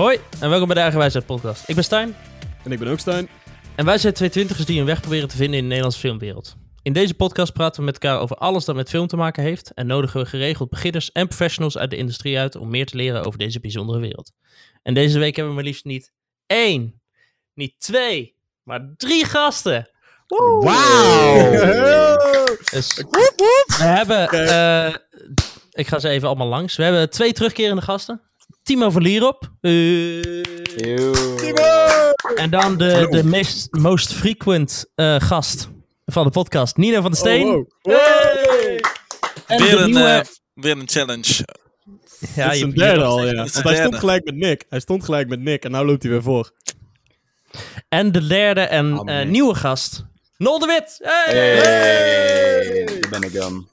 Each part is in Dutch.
Hoi en welkom bij de Eigenwijsheid podcast. Ik ben Stijn En ik ben ook Stijn. en wij zijn twee twintigers die een weg proberen te vinden in de Nederlandse filmwereld. In deze podcast praten we met elkaar over alles dat met film te maken heeft en nodigen we geregeld beginners en professionals uit de industrie uit om meer te leren over deze bijzondere wereld. En deze week hebben we maar liefst niet één, niet twee, maar drie gasten. Wauw! Dus we hebben, eh, ik ga ze even allemaal langs. We hebben twee terugkerende gasten. Timo van Lierop. Eh, en dan de, de meest, most frequent eh, gast van de podcast, Nino van der Steen. Oh, wow. Hey! En Weer de een, nieuwe... eh, weer een challenge. ja, is je- een je- derde al, ja. Is Want hij stond gelijk met Nick. Hij stond gelijk met Nick en nu loopt hij weer voor. En de derde en Oh, nieuwe gast, Nol de Wit. Hey! Hey, daar ben ik dan.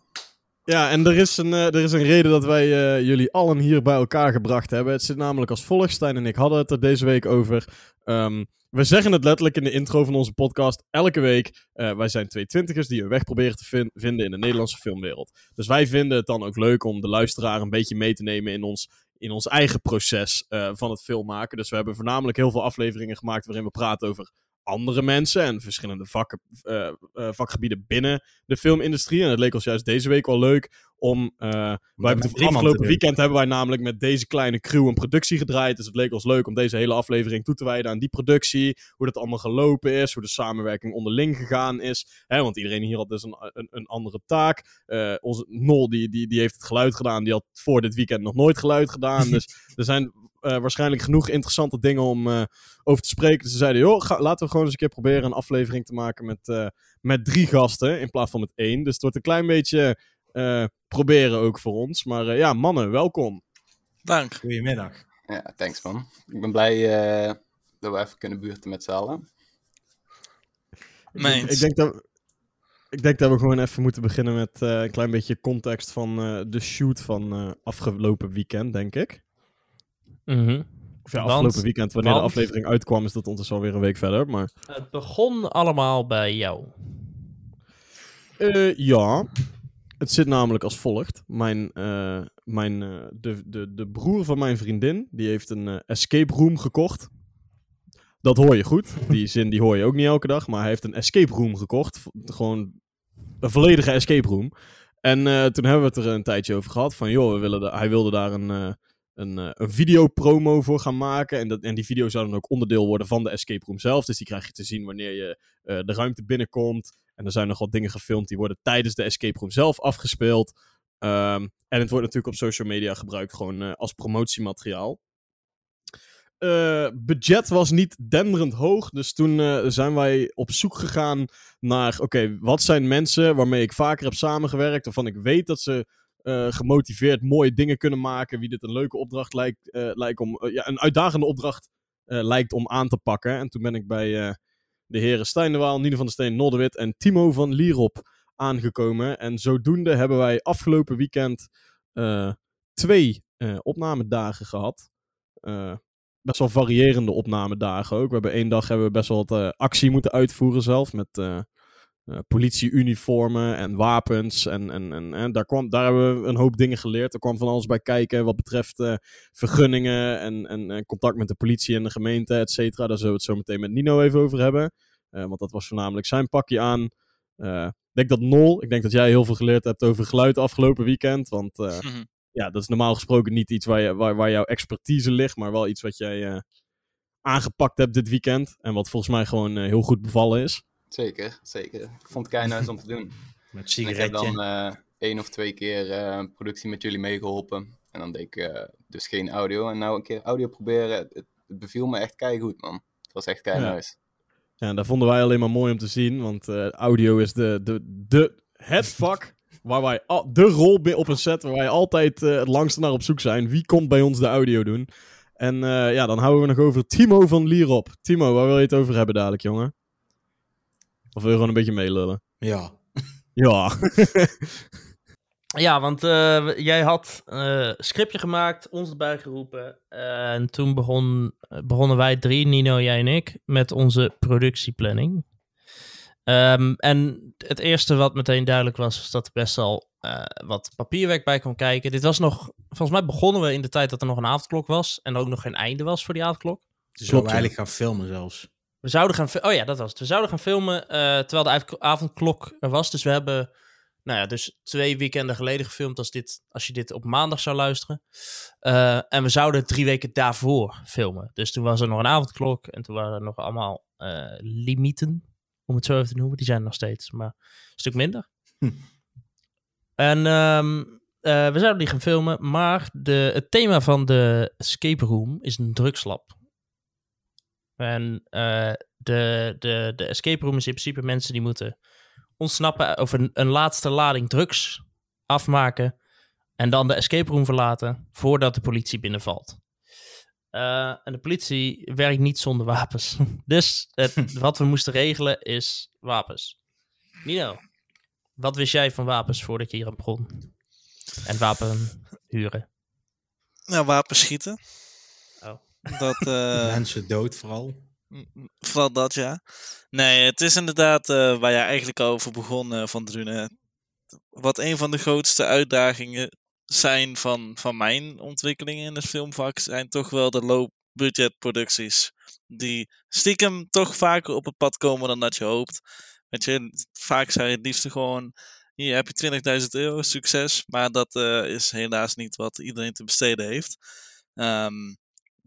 Ja, en er is een, eh, er is een reden dat wij eh, jullie allen hier bij elkaar gebracht hebben. Het zit namelijk als volgt. Stijn en ik hadden het er deze week over. Ehm, we zeggen het letterlijk in de intro van onze podcast elke week. eh, wij zijn twee twintigers die een weg proberen te vin- vinden in de Nederlandse filmwereld. Dus wij vinden het dan ook leuk om de luisteraar een beetje mee te nemen in ons, in ons eigen proces van het filmmaken. Dus we hebben voornamelijk heel veel afleveringen gemaakt waarin we praten over andere mensen en verschillende vakken, eh, vakgebieden binnen de filmindustrie. En het leek ons juist deze week wel leuk om. eh, wij hebben het afgelopen weekend hebben wij namelijk met deze kleine crew een productie gedraaid. Dus het leek ons leuk om deze hele aflevering toe te wijden aan die productie. Hoe dat allemaal gelopen is. Hoe de samenwerking onderling gegaan is. Hè, want iedereen hier had dus een, een, een andere taak. Eh, onze Nol die, die, die heeft het geluid gedaan. Die had voor dit weekend nog nooit geluid gedaan. dus er zijn eh, waarschijnlijk genoeg interessante dingen om eh, over te spreken. Dus ze zeiden, joh, ga- laten we gewoon eens een keer proberen een aflevering te maken met, eh, met drie gasten in plaats van met één. Dus het wordt een klein beetje eh, proberen ook voor ons. Maar eh, ja, mannen, welkom. Dank. Goedemiddag. Ja, thanks man. Ik ben blij eh, dat we even kunnen buurten met z'n allen. Meens. Ik denk dat, ik denk dat we gewoon even moeten beginnen met eh, een klein beetje context van eh, de shoot van eh, afgelopen weekend, denk ik. Mhm. Of ja, Want- afgelopen weekend, wanneer want- de aflevering uitkwam, is dat ondertussen alweer een week verder. Maar Het begon allemaal bij jou. Eh, ja, het zit namelijk als volgt. Mijn, eh, mijn, eh, de, de, de broer van mijn vriendin, die heeft een escape room gekocht. Dat hoor je goed. Die zin die hoor je ook niet elke dag. Maar hij heeft een escape room gekocht. Gewoon een volledige escape room. En toen hebben we het er een tijdje over gehad. Van joh, we willen hij wilde daar een, een, eh, een videopromo voor gaan maken. En, dat, en die video zou dan ook onderdeel worden van de escape room zelf. Dus die krijg je te zien wanneer je eh, de ruimte binnenkomt. En er zijn nog wat dingen gefilmd die worden tijdens de escape room zelf afgespeeld. Ehm, en het wordt natuurlijk op social media gebruikt gewoon eh, als promotiemateriaal. Budget was niet denderend hoog, dus toen zijn wij op zoek gegaan naar, oké, wat zijn mensen waarmee ik vaker heb samengewerkt, waarvan ik weet dat ze eh, gemotiveerd mooie dingen kunnen maken, wie dit een leuke opdracht lijkt, eh, lijkt om, eh, ja, een uitdagende opdracht lijkt om aan te pakken. En toen ben ik bij de heren Stijn de van der Steen, Noldewit en Timo van Lierop aangekomen. En zodoende hebben wij afgelopen weekend twee opnamedagen gehad. Eh, best wel variërende opnamedagen ook. We hebben één dag hebben we best wel wat actie moeten uitvoeren zelf. Met eh, politieuniformen en wapens. En, en, en, en daar, kwam, daar hebben we een hoop dingen geleerd. Er kwam van alles bij kijken wat betreft eh, vergunningen en, en, en contact met de politie en de gemeente, et cetera. Daar zullen we het zo meteen met Nino even over hebben. Eh, want dat was voornamelijk zijn pakje aan. Ik denk dat Nol, ik denk dat jij heel veel geleerd hebt over geluid afgelopen weekend. Want ja, dat is normaal gesproken niet iets waar, je, waar, waar jouw expertise ligt, maar wel iets wat jij aangepakt hebt dit weekend. En wat volgens mij gewoon heel goed bevallen is. Zeker, zeker. Ik vond het keihard om te doen. Met En ik heb sigaretje. dan eh één of twee keer eh, productie met jullie meegeholpen. En dan deed ik eh, dus geen audio. En nou een keer audio proberen, het, het beviel me echt keihard man. Het was echt keihard. Ja, dat vonden wij alleen maar mooi om te zien, want eh, audio is de, de, de, het vak waar wij, al- de rol op een set waar wij altijd eh, het langste naar op zoek zijn. Wie komt bij ons de audio doen? En eh, ja, dan houden we nog over Timo van Lierop. Timo, waar wil je het over hebben dadelijk, jongen? Of wil je gewoon een beetje meelullen? Ja. Ja. Ja, want eh, jij had eh scriptje gemaakt, ons erbij geroepen. eh, en toen begon, begonnen wij drie, Nino, jij en ik, met onze productieplanning. Ehm, en het eerste wat meteen duidelijk was, was dat er best wel eh, wat papierwerk bij kwam kijken. Dit was nog, volgens mij begonnen we in de tijd dat er nog een avondklok was en er ook nog geen einde was voor die avondklok. Zouden ja. eigenlijk gaan filmen zelfs. We zouden gaan, oh ja, dat was het. We zouden gaan filmen eh, terwijl de avond- avondklok er was. Dus we hebben, nou ja, dus twee weekenden geleden gefilmd als, dit, als je dit op maandag zou luisteren. Eh, en we zouden drie weken daarvoor filmen. Dus toen was er nog een avondklok en toen waren er nog allemaal eh, limieten, om het zo even te noemen. Die zijn er nog steeds, maar een stuk minder. Hm. En ehm, eh, we zouden die gaan filmen, maar de, het thema van de escape room is een drugslab. En eh, de, de, de escape room is in principe mensen die moeten ontsnappen of een, een laatste lading drugs afmaken. En dan de escape room verlaten voordat de politie binnenvalt. Eh, en de politie werkt niet zonder wapens. dus het, wat we moesten regelen is wapens. Nino, wat wist jij van wapens voordat je hier aan begon? En wapen huren. Nou, wapenschieten. Oh. Dat, eh, Mensen dood vooral. vooral dat, ja. Nee, het is inderdaad eh, waar jij eigenlijk al over begon, eh, Van Drunen. Wat een van de grootste uitdagingen zijn van, van mijn ontwikkelingen in het filmvak, zijn toch wel de low-budget producties. Die stiekem toch vaker op het pad komen dan dat je hoopt. Weet je, vaak zou je het liefst gewoon hier heb je 20.000 euro, succes. Maar dat is helaas niet wat iedereen te besteden heeft. Ehm,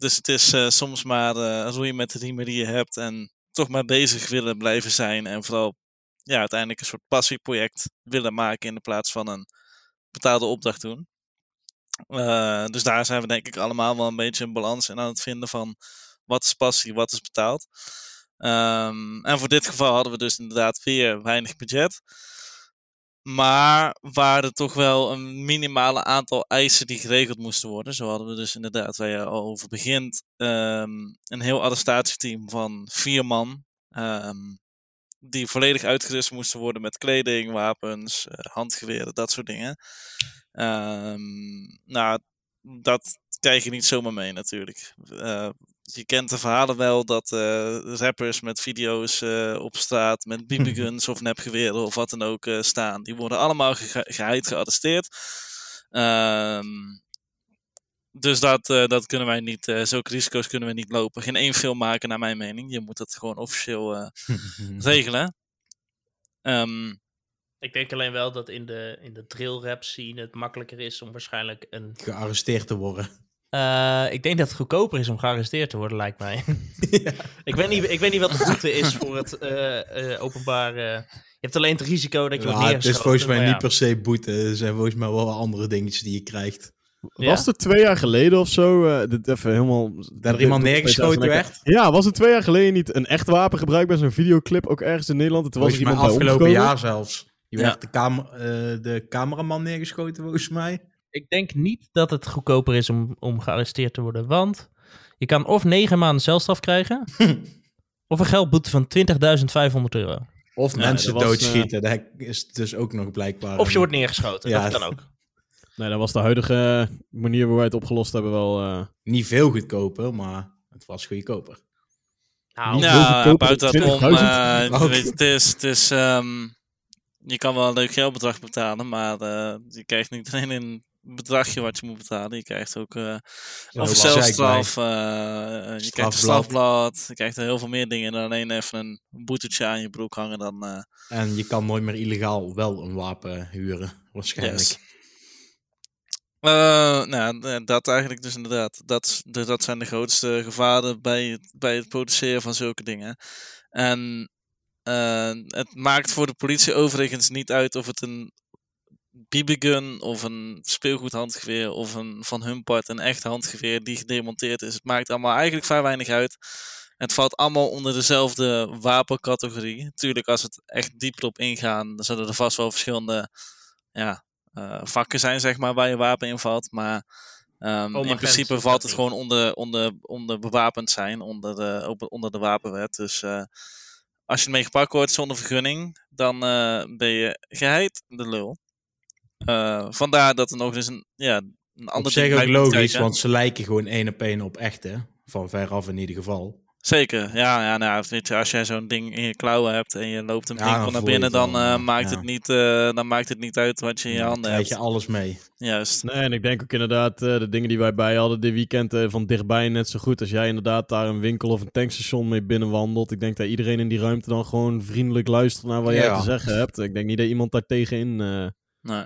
dus het is eh, soms maar eh roeien met de riemen die je hebt. En toch maar bezig willen blijven zijn. En vooral ja, uiteindelijk een soort passieproject willen maken. In de plaats van een betaalde opdracht doen. Eh, dus daar zijn we denk ik allemaal wel een beetje een balans in aan het vinden van wat is passie, wat is betaald. Ehm, en voor dit geval hadden we dus inderdaad weer weinig budget. Maar waren toch wel een minimale aantal eisen die geregeld moesten worden. Zo hadden we dus inderdaad, waar je al over begint, ehm, een heel arrestatieteam van vier man. ehm, die volledig uitgerust moesten worden met kleding, wapens, eh, handgeweren, dat soort dingen. Ehm, nou, dat krijg je niet zomaar mee natuurlijk. Eh, je kent de verhalen wel dat eh, rappers met video's eh, op straat met BB-guns of nepgeweren of wat dan ook eh, staan. Die worden allemaal ge geheid gearresteerd. Ehm, dus dat, eh, dat kunnen wij niet, eh, zulke risico's kunnen we niet lopen. Geen één film maken, naar mijn mening. Je moet dat gewoon officieel eh, regelen. Ehm, Ik denk alleen wel dat in de, in de drill rap scene het makkelijker is om waarschijnlijk een... Gearresteerd te worden. Eh, ik denk dat het goedkoper is om gearresteerd te worden, lijkt mij. ik, weet niet, ik weet niet wat de boete is voor het eh, eh, openbaar... eh, je hebt alleen het risico dat je wordt Ja, het neergeschoten. is volgens mij niet ja. per se boete. Er zijn volgens mij wel andere dingetjes die je krijgt. Ja? Was het twee jaar geleden of zo? eh, dit even helemaal. Dat er iemand neergeschoten werd. Ja, was het twee jaar geleden niet een echt wapen gebruikt bij zo'n videoclip ook ergens in Nederland? Toen was Volgens mij iemand afgelopen jaar zelfs. Je Ja. werd de, kamer, eh, de cameraman neergeschoten volgens mij. Ik denk niet dat het goedkoper is om, om gearresteerd te worden. Want je kan of negen maanden celstraf krijgen... of een geldboete van 20.500 euro. Of Ja, mensen was, doodschieten. Dat is dus ook nog blijkbaar. Of je wordt neergeschoten. Ja. Dat kan ook. Nee, dat was de huidige manier waarop wij het opgelost hebben wel... eh, Niet veel goedkoper, maar het was goedkoper. Nou, goedkoper buiten dan dat om, 20.000. eh, Ook. weet je, het is, het is, ehm, je kan wel een leuk geldbedrag betalen, maar eh, je krijgt niet alleen een bedragje wat je moet betalen, je krijgt ook eh Ja, of ook celstraf, eh, je krijgt een Strafblad. je krijgt er heel veel meer dingen dan alleen even een boetetje aan je broek hangen dan... eh, En je kan nooit meer illegaal wel een wapen huren, waarschijnlijk. Yes. Eh, nou, eh, dat eigenlijk dus inderdaad. Dat, dat zijn de grootste gevaren bij het, bij het produceren van zulke dingen. En eh, het maakt voor de politie overigens niet uit of het een BB-gun of een speelgoedhandgeweer of een van hun part een echt handgeweer die gedemonteerd is. Het maakt allemaal eigenlijk vrij weinig uit. Het valt allemaal onder dezelfde wapencategorie. Tuurlijk, als het echt dieper op ingaan, dan zullen er vast wel verschillende ja, eh, vakken zijn, zeg maar, waar je wapen in valt. Maar ehm, in principe valt het gewoon onder, onder, onder bewapend zijn, onder de, op- onder de wapenwet. Dus eh, als je ermee gepakt wordt zonder vergunning, dan eh, ben je geheid de lul. Eh, vandaar dat er nog eens een, ja, een ander ding ook logisch, want ze lijken gewoon één op één op echte. Van veraf in ieder geval. Zeker, ja, ja nou, je, als jij zo'n ding in je klauwen hebt en je loopt een Ja, winkel dan naar binnen, dan, eh, maakt ja. het niet, eh, dan maakt het niet uit wat je in je Dan handen hebt. je alles mee. Juist. Nee, en ik denk ook inderdaad, eh, de dingen die wij bij hadden dit weekend eh, van dichtbij net zo goed. Als jij inderdaad daar een winkel of een tankstation mee binnenwandelt. Ik denk dat iedereen in die ruimte dan gewoon vriendelijk luistert naar wat jij te zeggen hebt. Ik denk niet dat iemand daar tegenin eh Nee.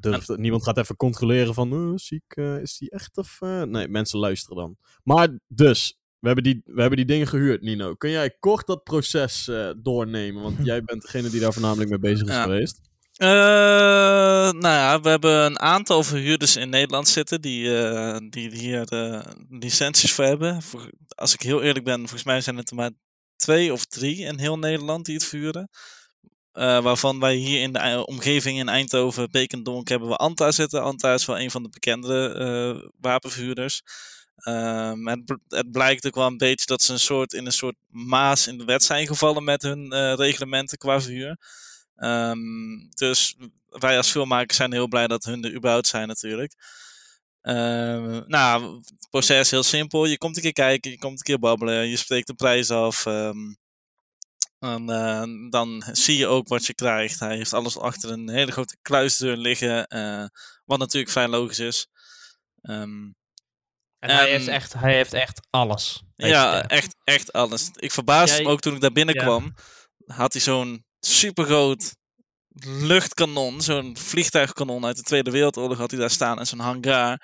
Durft. Niemand gaat even controleren van, eh, ziek, eh, is die echt of... eh? Nee, mensen luisteren dan. Maar dus, we hebben die, we hebben die dingen gehuurd, Nino. Kun jij kort dat proces eh, doornemen? Want jij bent degene die daar voornamelijk mee bezig is Ja. geweest. Nou ja, we hebben een aantal verhuurders in Nederland zitten die, eh, die hier eh, licenties voor hebben. Voor- als ik heel eerlijk ben, volgens mij zijn het er maar twee of drie in heel Nederland die het verhuren. Eh, waarvan wij hier in de ei- omgeving in Eindhoven, Bekendonk, hebben we Anta zitten. Anta is wel een van de bekendere eh, wapenverhuurders. Ehm, het, het blijkt ook wel een beetje dat ze een soort, in een soort maas in de wet zijn gevallen met hun eh, reglementen qua verhuur. Ehm, dus wij als filmmakers zijn heel blij dat hun er überhaupt zijn natuurlijk. Ehm, nou, het proces is heel simpel. Je komt een keer kijken, je komt een keer babbelen, je spreekt de prijs af. En eh, dan zie je ook wat je krijgt. Hij heeft alles achter een hele grote kluisdeur liggen, eh, wat natuurlijk vrij logisch is. Ehm, En hij, heeft echt, hij heeft echt alles. Ja, echt, echt alles. Ik verbaasde Jij- me ook toen ik daar binnenkwam. Had hij zo'n supergroot luchtkanon, zo'n vliegtuigkanon uit de Tweede Wereldoorlog had hij daar staan en zo'n hangar.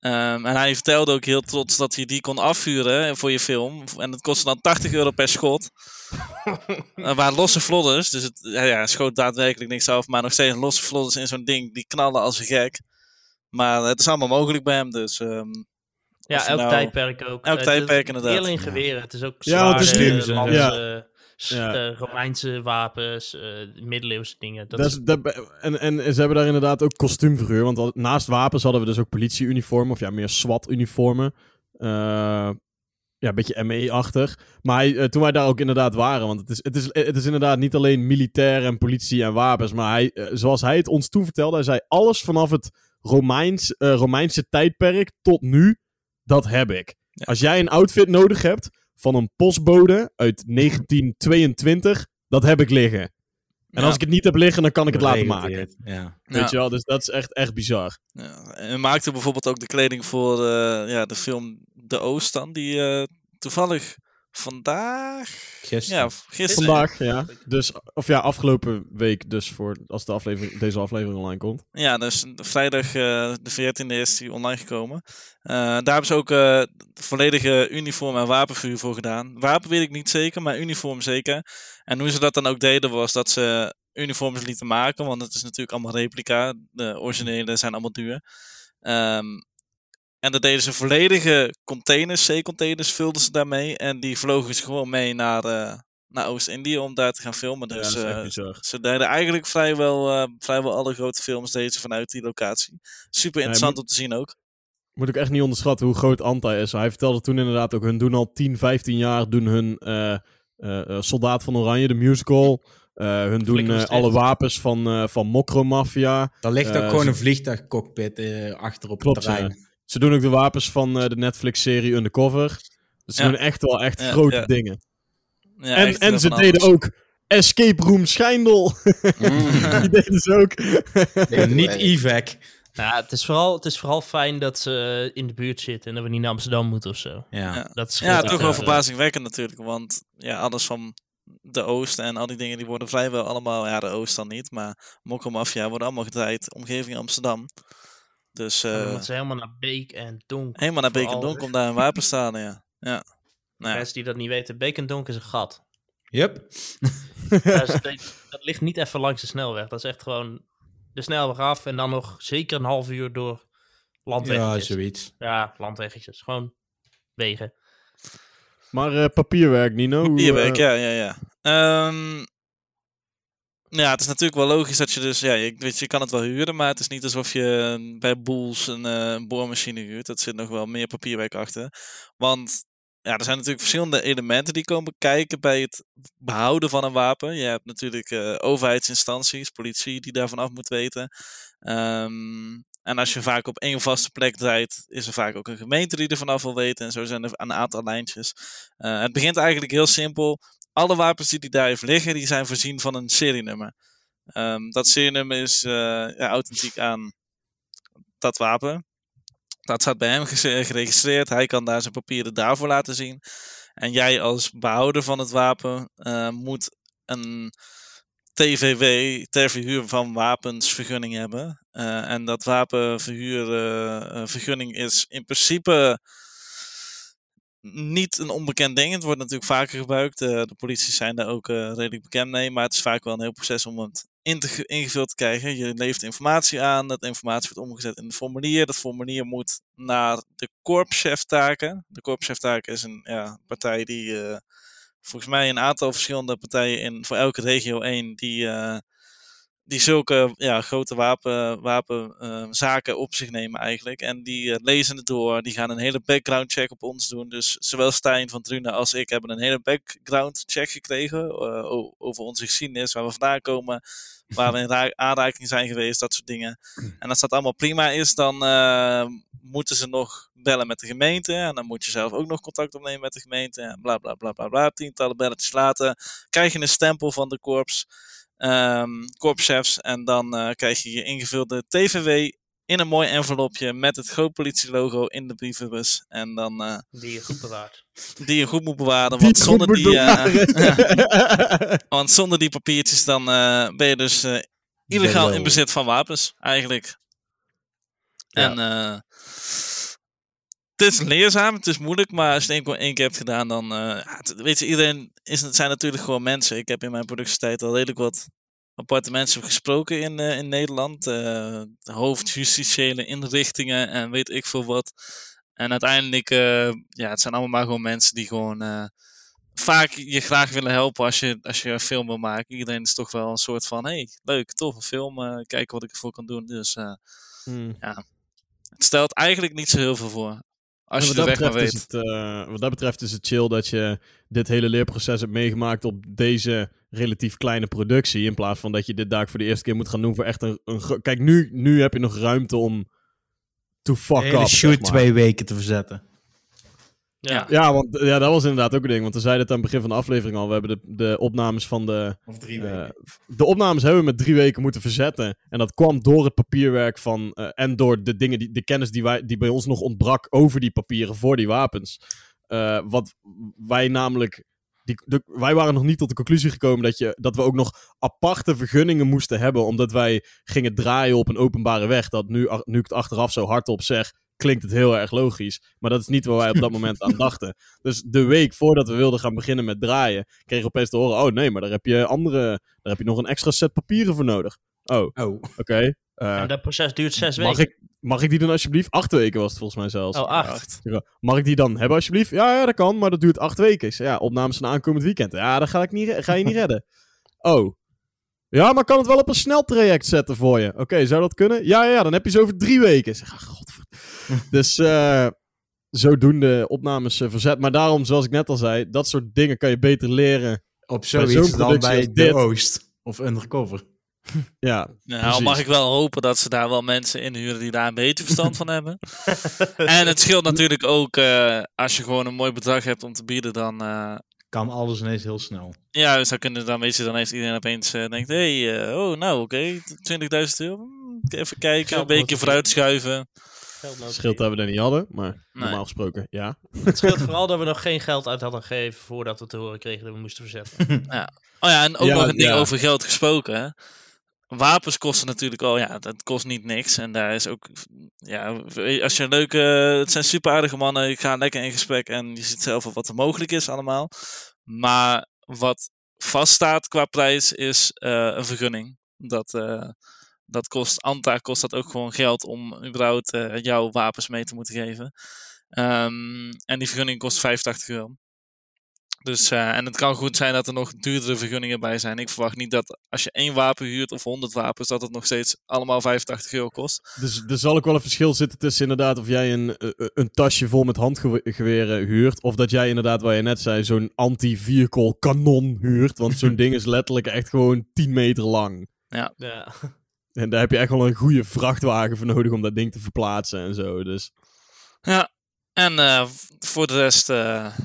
Ehm, en hij vertelde ook heel trots dat hij die kon afvuren voor je film. En dat kostte dan 80 euro per schot. Er waren losse vlodders, dus het ja, ja, schoot daadwerkelijk niks af. Maar nog steeds losse vlodders in zo'n ding, die knallen als een gek. Maar het is allemaal mogelijk bij hem, dus... ehm, Ja, elk nou- tijdperk ook. Elk Eh, tijdperk het is inderdaad. Heel in geweren. Het is ook Ja, want het is lansen, ja. eh, Romeinse wapens, eh, middeleeuwse dingen. Dat Dat is, dat, en, en ze hebben daar inderdaad ook kostuumverhuur. Want al- naast wapens hadden we dus ook politieuniformen. Of ja, meer SWAT-uniformen. Eh, ja, een beetje ME-achtig. Maar hij, eh, toen wij daar ook inderdaad waren. Want het is, het, is, het is inderdaad niet alleen militair en politie en wapens. Maar hij, zoals hij het ons toen vertelde. Hij zei alles vanaf het Romeins, eh, Romeinse tijdperk tot nu. Dat heb ik. Ja. Als jij een outfit nodig hebt van een postbode uit 1922. Dat heb ik liggen. En Ja. als ik het niet heb liggen, dan kan ik het laten maken. Ja. Weet Ja. je wel? Dus dat is echt, echt bizar. Ja, en hij maakte bijvoorbeeld ook de kleding voor eh, ja, de film De Oost dan, die eh, toevallig vandaag, Gisteren. ja, gisteren, Vandaag, ja. Dus, of ja, afgelopen week dus voor, als de aflevering, deze aflevering online komt. ja, dus vrijdag eh, de 14e is die online gekomen. Eh, daar hebben ze ook eh, volledige uniform en wapenvuur voor gedaan. Wapen weet ik niet zeker, maar uniform zeker. En hoe ze dat dan ook deden was dat ze uniforms lieten maken, want het is natuurlijk allemaal replica. De originele zijn allemaal duur. Ehm, en dat deden ze volledige containers, zeecontainers, vulden ze daarmee. En die vlogen ze gewoon mee naar, eh, naar Oost-Indië om daar te gaan filmen. Dus eh, ze deden eigenlijk vrijwel, eh, vrijwel alle grote films deze vanuit die locatie. Super interessant moet- om te zien ook. Moet ik echt niet onderschatten hoe groot Anta is. Hij vertelde toen inderdaad ook, hun doen al 10, 15 jaar, doen hun eh, eh, eh, Soldaat van Oranje, de musical. Eh, hun doen alle wapens van, eh van Mokro Mafia. Daar ligt ook gewoon een vliegtuigcockpit eh achter op Klopt, het terrein. Ze doen ook de wapens van eh, de Netflix-serie Undercover. Dus ze Ja. doen echt wel echt Ja, grote ja. dingen. Ja, en echt, en ze deden alles. ook Escape Room Schijndel. Mm. Die deden ze ook. En niet IVAC. ja, het, is vooral, het is vooral fijn dat ze in de buurt zitten en dat we niet naar Amsterdam moeten of zo. Ja. Dat is Ja, toch wel eh, verbazingwekkend natuurlijk. Want ja, alles van de Oost en al die dingen die worden vrijwel allemaal, ja, de Oost dan niet, maar Mokko Mafia worden allemaal gedraaid omgeving Amsterdam. Dus dan moeten ze helemaal naar Beek en Donk. helemaal naar Beek en. Donk om daar een wapen te staan, ja. Ja. Nou ja. Mensen die dat niet weten, Beek en Donk is een gat. Yep. dat, is- dat- dat ligt niet even langs de snelweg. Dat is echt gewoon de snelweg af en dan nog zeker een half uur door Ja, landweggetjes. zoiets. Ja, landweggetjes. Gewoon wegen. Maar eh, papierwerk, Nino. Papierwerk, eh, ja, ja, ja. Ehm, ja, het is natuurlijk wel logisch dat je dus, ja, je, weet je, kan het wel huren, maar het is niet alsof je bij Boels een, eh, een boormachine huurt. Dat zit nog wel meer papierwerk achter. Want ja, er zijn natuurlijk verschillende elementen die komen kijken bij het behouden van een wapen. Je hebt natuurlijk eh, overheidsinstanties, politie die daarvan af moet weten. Ehm, En als je vaak op één vaste plek draait, is er vaak ook een gemeente die er vanaf wil weten. En zo zijn er een aantal lijntjes. Eh, het begint eigenlijk heel simpel. Alle wapens die daar even liggen, die zijn voorzien van een serienummer. Ehm, dat serienummer is eh, ja, authentiek aan dat wapen. Dat staat bij hem geregistreerd. Hij kan daar zijn papieren daarvoor laten zien. En jij als behouder van het wapen eh, moet een TVW, ter verhuur van wapens, vergunning hebben. Eh, en dat wapenverhuurvergunning is in principe niet een onbekend ding. Het wordt natuurlijk vaker gebruikt. Eh, de politie zijn daar ook eh, redelijk bekend mee. Maar het is vaak wel een heel proces om het te, ge- ingevuld te krijgen. Je levert informatie aan. Dat informatie wordt omgezet in een formulier. Dat formulier moet naar de korpscheftaken. De korpscheftaken is een ja, partij die eh, volgens mij een aantal verschillende partijen in voor elke regio één die, die zulke ja, grote wapen, wapenzaken op zich nemen eigenlijk. En die eh, lezen het door, die gaan een hele background check op ons doen. Dus zowel Stijn van Drunen als ik hebben een hele background check gekregen eh, over onze geschiedenis, waar we vandaan komen, waar we in ra- aanraking zijn geweest, dat soort dingen. En als dat allemaal prima is, dan eh, moeten ze nog bellen met de gemeente. En dan moet je zelf ook nog contact opnemen met de gemeente. En bla bla bla bla bla. Tientallen belletjes later krijg je een stempel van de korps, ehm korpschefs. En dan eh, krijg je je ingevulde TVW in een mooi envelopje met het groot politielogo in de brievenbus. En dan eh, Die je goed bewaart. die je goed moet bewaren. Want zonder die, eh, want zonder die papiertjes dan eh, ben je dus illegaal in bezit van wapens, eigenlijk. Ja. En eh, het is leerzaam, het is moeilijk, maar als je het één, één keer hebt gedaan, dan... eh, ja, weet je, iedereen is, het zijn natuurlijk gewoon mensen. Ik heb in mijn productietijd al redelijk wat aparte mensen gesproken in, eh, in Nederland. eh hoofdjustitiële inrichtingen en weet ik veel wat. En uiteindelijk, ja, het zijn allemaal maar gewoon mensen die gewoon... vaak je graag willen helpen als je, als je een film wil maken. Iedereen is toch wel een soort van, hey, leuk, tof, een film, kijken wat ik ervoor kan doen. Dus Hmm. het stelt eigenlijk niet zo heel veel voor. Als je wat de dat weg maar betreft weet. Is het, eh, wat dat betreft is het chill dat je dit hele leerproces hebt meegemaakt op deze relatief kleine productie. In plaats van dat je dit daar voor de eerste keer moet gaan doen voor echt een... een Kijk, nu, nu heb je nog ruimte om to fuck hele up. shoot zeg maar. twee weken te verzetten. Ja. Ja, want ja, dat was inderdaad ook een ding. Want we zeiden het aan het begin van de aflevering al. We hebben de, de opnames van de... Of drie eh, de opnames hebben we met drie weken moeten verzetten. En dat kwam door het papierwerk van... eh, en door de dingen, die, de kennis die, wij, die bij ons nog ontbrak over die papieren voor die wapens. Eh, wat wij namelijk... Die, de- wij waren nog niet tot de conclusie gekomen dat, je, dat we ook nog aparte vergunningen moesten hebben. Omdat wij gingen draaien op een openbare weg. Dat nu, nu ik het achteraf zo hardop zeg, klinkt het heel erg logisch. Maar dat is niet waar wij op dat moment aan dachten. Dus de week voordat we wilden gaan beginnen met draaien, kregen we opeens te horen: oh nee, maar daar heb je andere. Daar heb je nog een extra set papieren voor nodig. Oh, oké. Oh, eh, En dat proces duurt zes mag, weken. ik, mag ik die dan alsjeblieft? Acht weken was het volgens mij zelfs. Oh, acht. Mag ik die dan hebben alsjeblieft? Ja, ja, dat kan, maar dat duurt acht weken. Ja, opnames van aankomend weekend. Ja, dat ga, ik niet, ga je niet redden. Oh. Ja, maar kan het wel op een sneltraject zetten voor je? Oké, zou dat kunnen? Ja, ja, ja, dan heb je ze over drie weken. Zeg, ah, godver... dus eh zodoende opnames eh, verzet. Maar daarom, zoals ik net al zei, dat soort dingen kan je beter leren. op zo'n zoiets dan productie bij De dit- Oost. Of Undercover. Ja, Nou, precies. mag ik wel hopen dat ze daar wel mensen inhuren die daar een beetje verstand van hebben. En het scheelt natuurlijk ook eh, als je gewoon een mooi bedrag hebt om te bieden, dan... eh, Kan alles ineens heel snel. ja, dus dan, kunnen, dan weet je, dan heeft iedereen opeens denkt, hé, hey, oh nou oké, 20.000 euro, hmm, even kijken, een beetje vooruit schuiven. Geld scheelt dat we dat niet hadden, maar Nee. normaal gesproken, ja. Het scheelt vooral dat we nog geen geld uit hadden gegeven voordat we te horen kregen dat we moesten verzetten. Oh ja, en ook Ja, nog een ding ja. over geld gesproken. Hè? Wapens kosten natuurlijk al, ja, dat kost niet niks. En daar is ook, ja, als je een leuke, het zijn super aardige mannen, ik ga lekker in gesprek en je ziet zelf wat er mogelijk is allemaal. Maar wat vaststaat qua prijs is eh, een vergunning. Dat, eh, dat kost, Anta kost dat ook gewoon geld om überhaupt eh, jouw wapens mee te moeten geven. Ehm, en die vergunning kost 85 euro. Dus, eh, en het kan goed zijn dat er nog duurdere vergunningen bij zijn. Ik verwacht niet dat als je één wapen huurt of 100 wapens, dat het nog steeds allemaal 85 euro kost. Dus er zal ook wel een verschil zitten tussen inderdaad of jij een, eh, een tasje vol met handgeweren huurt. Of dat jij inderdaad, waar je net zei, zo'n anti-vehicle kanon huurt. Want zo'n ding is letterlijk echt gewoon 10 meter lang. Ja. En daar heb je echt wel een goede vrachtwagen voor nodig om dat ding te verplaatsen en zo. Dus Ja, en eh, voor de rest eh,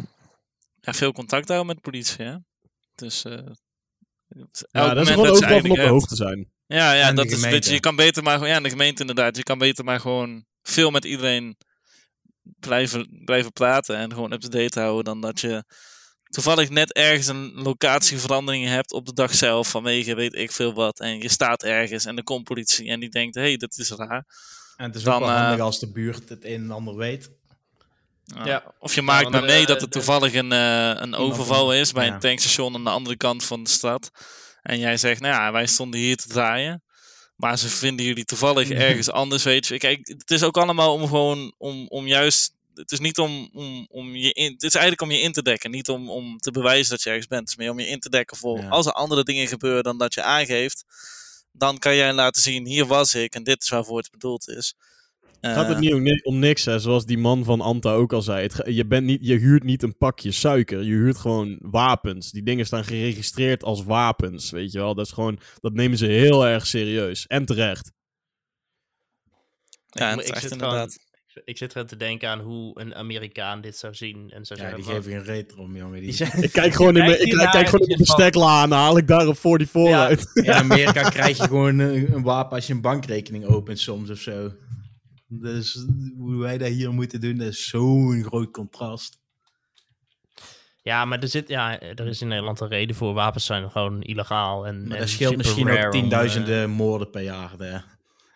ja, veel contact houden met de politie. Hè? Dus eh, het- ja, dat is moment gewoon overal je van op eigenlijk de hoogte zijn. Ja, ja En dat is beetje. Je kan beter maar gewoon. Ja, de gemeente inderdaad. Je kan beter maar gewoon veel met iedereen blijven, blijven praten. En gewoon up-to-date houden. Dan dat je toevallig net ergens een locatieverandering hebt op de dag zelf. Vanwege weet ik veel wat. En je staat ergens en er komt politie. En die denkt: hé, hey, dat is raar. En het is Dan, ook wel eh, handig als de buurt het een en ander weet. Ja. Ja. Of je maakt maar mee eh, dat er de- toevallig een, eh, een overval is bij ja. een tankstation aan de andere kant van de stad. En jij zegt, nou ja, wij stonden hier te draaien. Maar ze vinden jullie toevallig ergens anders, weet je. Kijk, het is ook allemaal om gewoon, om, om juist... Het is niet om, om, om je in, het is eigenlijk om je in te dekken. Niet om, om te bewijzen dat je ergens bent. Het is meer om je in te dekken voor Ja. als er andere dingen gebeuren dan dat je aangeeft. Dan kan jij laten zien, hier was ik en dit is waarvoor het bedoeld is. Gaat het Eh, niet om, ni- om niks, hè? zoals die man van Anta ook al zei. Het, je, bent niet, je huurt niet een pakje suiker, je huurt gewoon wapens. Die dingen staan geregistreerd als wapens, weet je wel. Dat, is gewoon, dat nemen ze heel erg serieus. En terecht. Ja, is ik zit inderdaad. Ik zit gewoon te denken aan hoe een Amerikaan dit zou zien. En zou Ja, zeggen die geven geen reet om, jongen. Die... Ik kijk gewoon in, mijn- ik kijk, kijk gewoon in je bestekla en haal ik daar een 44 Ja. uit. In Amerika krijg je gewoon een, een wapen als je een bankrekening opent soms of zo. Dus hoe wij dat hier moeten doen, dat is zo'n groot contrast. Ja, maar er, zit, ja, er is in Nederland een reden voor. Wapens zijn gewoon illegaal. En, Maar en dat scheelt misschien rare ook om, tienduizenden moorden per jaar. Dat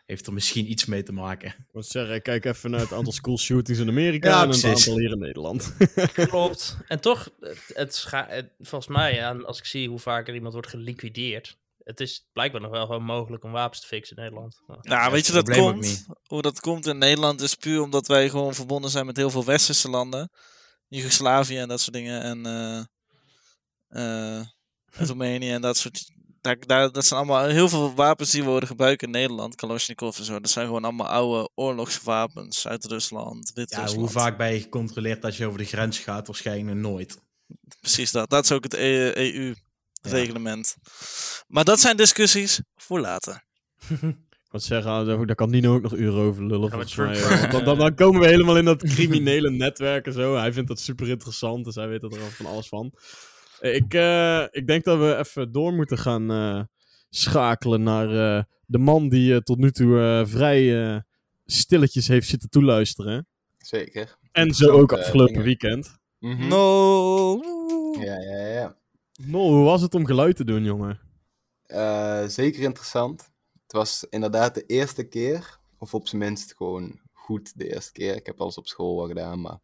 heeft er misschien iets mee te maken. Ik moet zeggen, ik kijk even naar het aantal school shootings in Amerika Ja, en het precies. aantal hier in Nederland. Klopt. En toch, het, het, volgens mij, ja, als ik zie hoe vaak er iemand wordt geliquideerd. Het is blijkbaar nog wel gewoon mogelijk om wapens te fixen in Nederland. Nou, Nou, weet je dat komt? Hoe dat komt in Nederland is puur omdat wij gewoon verbonden zijn met heel veel westerse landen. Joegoslavië en dat soort dingen. En eh eh, Roemenië en dat soort. Daar, daar, dat zijn allemaal heel veel wapens die worden gebruikt in Nederland. Kalashnikov en zo. Dat zijn gewoon allemaal oude oorlogswapens uit Rusland, Ja, hoe vaak ben je gecontroleerd als je over de grens gaat? Waarschijnlijk nooit. Precies dat. Dat is ook het E- EU-reglement. Maar dat zijn discussies voor later. Ik moet zeggen, ah, daar kan Nino ook nog uren over lullen. Mij, dan, dan, dan komen we helemaal in dat criminele netwerk en zo. Hij vindt dat super interessant, dus hij weet er al van alles van. Eh, Ik, eh, ik denk dat we even door moeten gaan eh, schakelen naar eh, de man die tot nu toe eh, vrij eh, stilletjes heeft zitten toeluisteren. Zeker. En zo ook afgelopen dingen. weekend. Mhm. No! Ja, ja, ja. Nol, hoe was het om geluid te doen, jongen? Eh, zeker interessant. Het was inderdaad de eerste keer, of op zijn minst gewoon goed de eerste keer. Ik heb alles op school wel gedaan, maar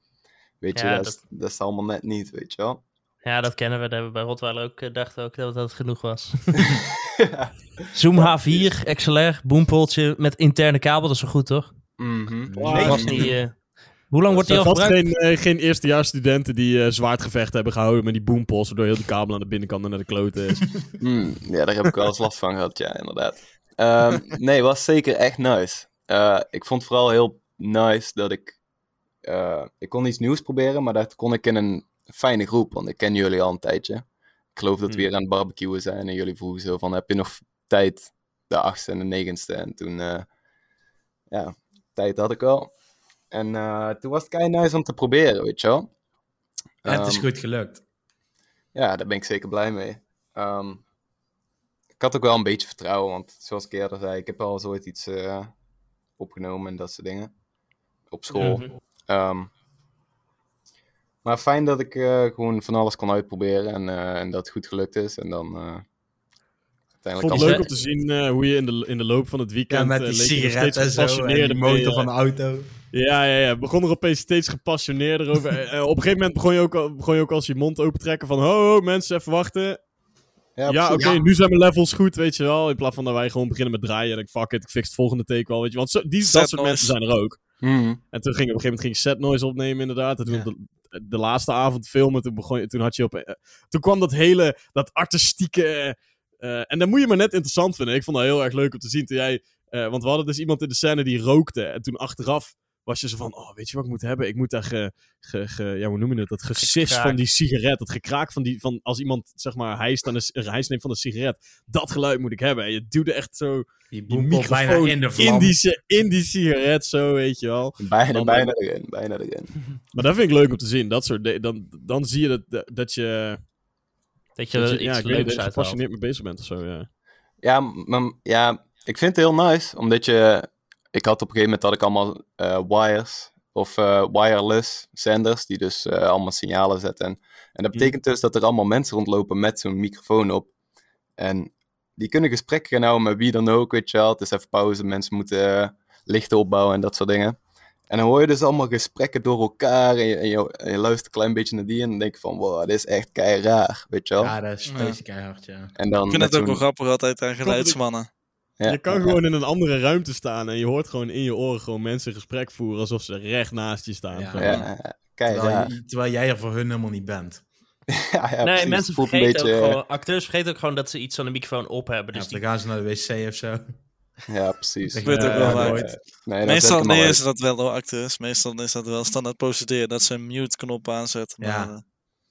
weet je, Ja, dat, Is, dat is allemaal net niet, weet je wel. Ja, dat kennen we. Dat hebben we bij Rotweiler ook eh, dachten ook dat dat genoeg was. Zoom H4, XLR, boompoltje met interne kabel, dat is wel goed, toch? Mhm. Wow. Dat was niet, eh, Hoe lang wordt die al gebruikt? geen, eh, geen eerstejaarsstudenten die eh zwaardgevecht hebben gehouden met die boompols, waardoor heel de kabel aan de binnenkant en naar de kloten is. Mm, ja, daar heb ik wel eens last van gehad, ja, inderdaad. Ehm, nee, was zeker echt nice. Eh, ik vond vooral heel nice dat ik... eh, ik kon iets nieuws proberen, maar dat kon ik in een fijne groep, want ik ken jullie al een tijdje. Ik geloof dat we Hmm. weer aan het barbecuen zijn en jullie vroegen zo van, heb je nog tijd de achtste en de negenste? En toen, eh, ja, tijd had ik wel. En eh, toen was het kei nice om te proberen, weet je wel. Het is Ehm, goed gelukt. ja, daar ben ik zeker blij mee. Ehm, ik had ook wel een beetje vertrouwen, want zoals ik eerder zei, ik heb al zoiets iets eh, opgenomen en dat soort dingen. Op school. Mhm. Ehm, maar fijn dat ik eh, gewoon van alles kon uitproberen en, eh, en dat het goed gelukt is. En dan eh Ik vond uiteindelijk het leuk om te zien eh, hoe je in de, in de loop van het weekend... Ja, met eh, die sigaret en zo. En de mee, motor van de auto. Ja, ja, ja. Begon er opeens steeds gepassioneerder over. Op een gegeven moment begon je, ook, begon je ook als je mond open te trekken van... Ho, ho, mensen, even wachten. Ja, oké, nu zijn mijn levels goed, weet je wel. In plaats van dat wij gewoon beginnen met draaien. En ik fuck it, ik fix het volgende take wel, weet je. Want zo, die, dat soort noise. mensen zijn er ook. Mhm. En toen ging op een gegeven moment ging set noise opnemen, inderdaad. En toen Ja. op de, de laatste avond filmen, toen, begon toen had je op... eh, toen kwam dat hele, dat artistieke... eh, en dat moet je maar net interessant vinden. Ik vond dat heel erg leuk om te zien toen jij... eh, want we hadden dus iemand in de scène die rookte. En toen achteraf was je zo van, oh, weet je wat ik moet hebben? Ik moet daar ge, ge, ge- ja, hoe noem je het? Dat gesis Gekraak. van die sigaret, dat gekraak van die, van als iemand, zeg maar, hijst, aan de, een hijs neemt van de sigaret. Dat geluid moet ik hebben. En je duwde echt zo Die die boempelt bijna microfoon in de in die, si- in die sigaret, zo, weet je wel. Bijna, Dan- bijna erin, bijna erin. Maar dat vind ik leuk om te zien. Dat soort, de- dan, dan zie je dat, dat je, Dat je dat je ja, iets weet leuks dat je gepassioneerd mee bezig bent of zo, ja. Ja, maar, ja, ik vind het heel nice, omdat je... Ik had op een gegeven moment had ik allemaal eh, wires of eh, wireless zenders, die dus eh, allemaal signalen zetten. En, en dat betekent dus dat er allemaal mensen rondlopen met zo'n microfoon op. En die kunnen gesprekken gaan houden met wie dan ook, weet je wel. Het is even pauze, mensen moeten lichten opbouwen en dat soort dingen. En dan hoor je dus allemaal gesprekken door elkaar en je, en je, en je luistert een klein beetje naar die en dan denk je van, wow, dit is echt kei raar, weet je wel. Ja, dat is Ja. keihard, ja. En dan Ik vind het ook wel grappig altijd aan geluidsmannen. Ja, je kan ja, gewoon in een andere ruimte staan en je hoort gewoon in je oren gewoon mensen een gesprek voeren alsof ze recht naast je staan. Terwijl, je- terwijl jij er voor hun helemaal niet bent. Ja, ja, Nee, precies. mensen Het vergeten beetje- ook gewoon, acteurs vergeten ook gewoon dat ze iets aan de microfoon op hebben. Ja, Dus of dan die, gaan ze naar de wc of zo. Ja, precies. Dat gebeurt ook wel Ja, nee, Meestal ik nee, is dat wel door acteurs. Meestal is dat wel standaard procedure dat ze een mute-knop aanzetten. Ja. Maar,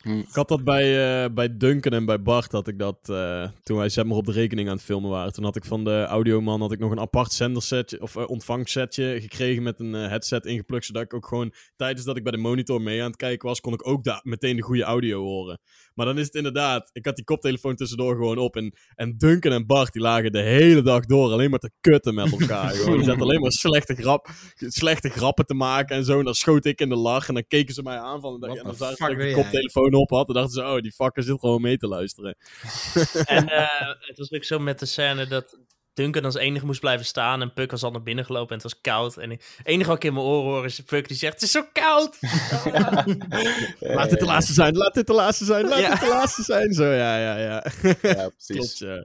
eh, Ik had dat bij, eh, bij Duncan en bij Bart, had ik dat eh, toen wij zeg maar op de rekening aan het filmen waren. Toen had ik van de audioman had ik nog een apart zendersetje of eh, ontvangsetje gekregen met een headset ingeplukt, zodat ik ook gewoon tijdens dat ik bij de monitor mee aan het kijken was, kon ik ook daar meteen de goede audio horen. Maar dan is het inderdaad, ik had die koptelefoon tussendoor gewoon op en, en Duncan en Bart die lagen de hele dag door alleen maar te kutten met elkaar. Die zaten alleen maar slechte, grap, slechte grappen te maken en zo. En dan schoot ik in de lach en dan keken ze mij aan van, en dan, dat ik de jij? Koptelefoon op had. En dachten ze, oh, die fucker zit gewoon mee te luisteren. en eh, het was ook zo met de scène dat Duncan als enige moest blijven staan en Puck was al naar binnen gelopen en het was koud. En het enige wat ik in mijn oren hoor is Puck die zegt, het is zo koud! Laat dit de laatste zijn, laat dit de laatste zijn, laat Ja. dit de laatste zijn. Zo, ja, ja, ja. Ja, precies. Klopt, ja.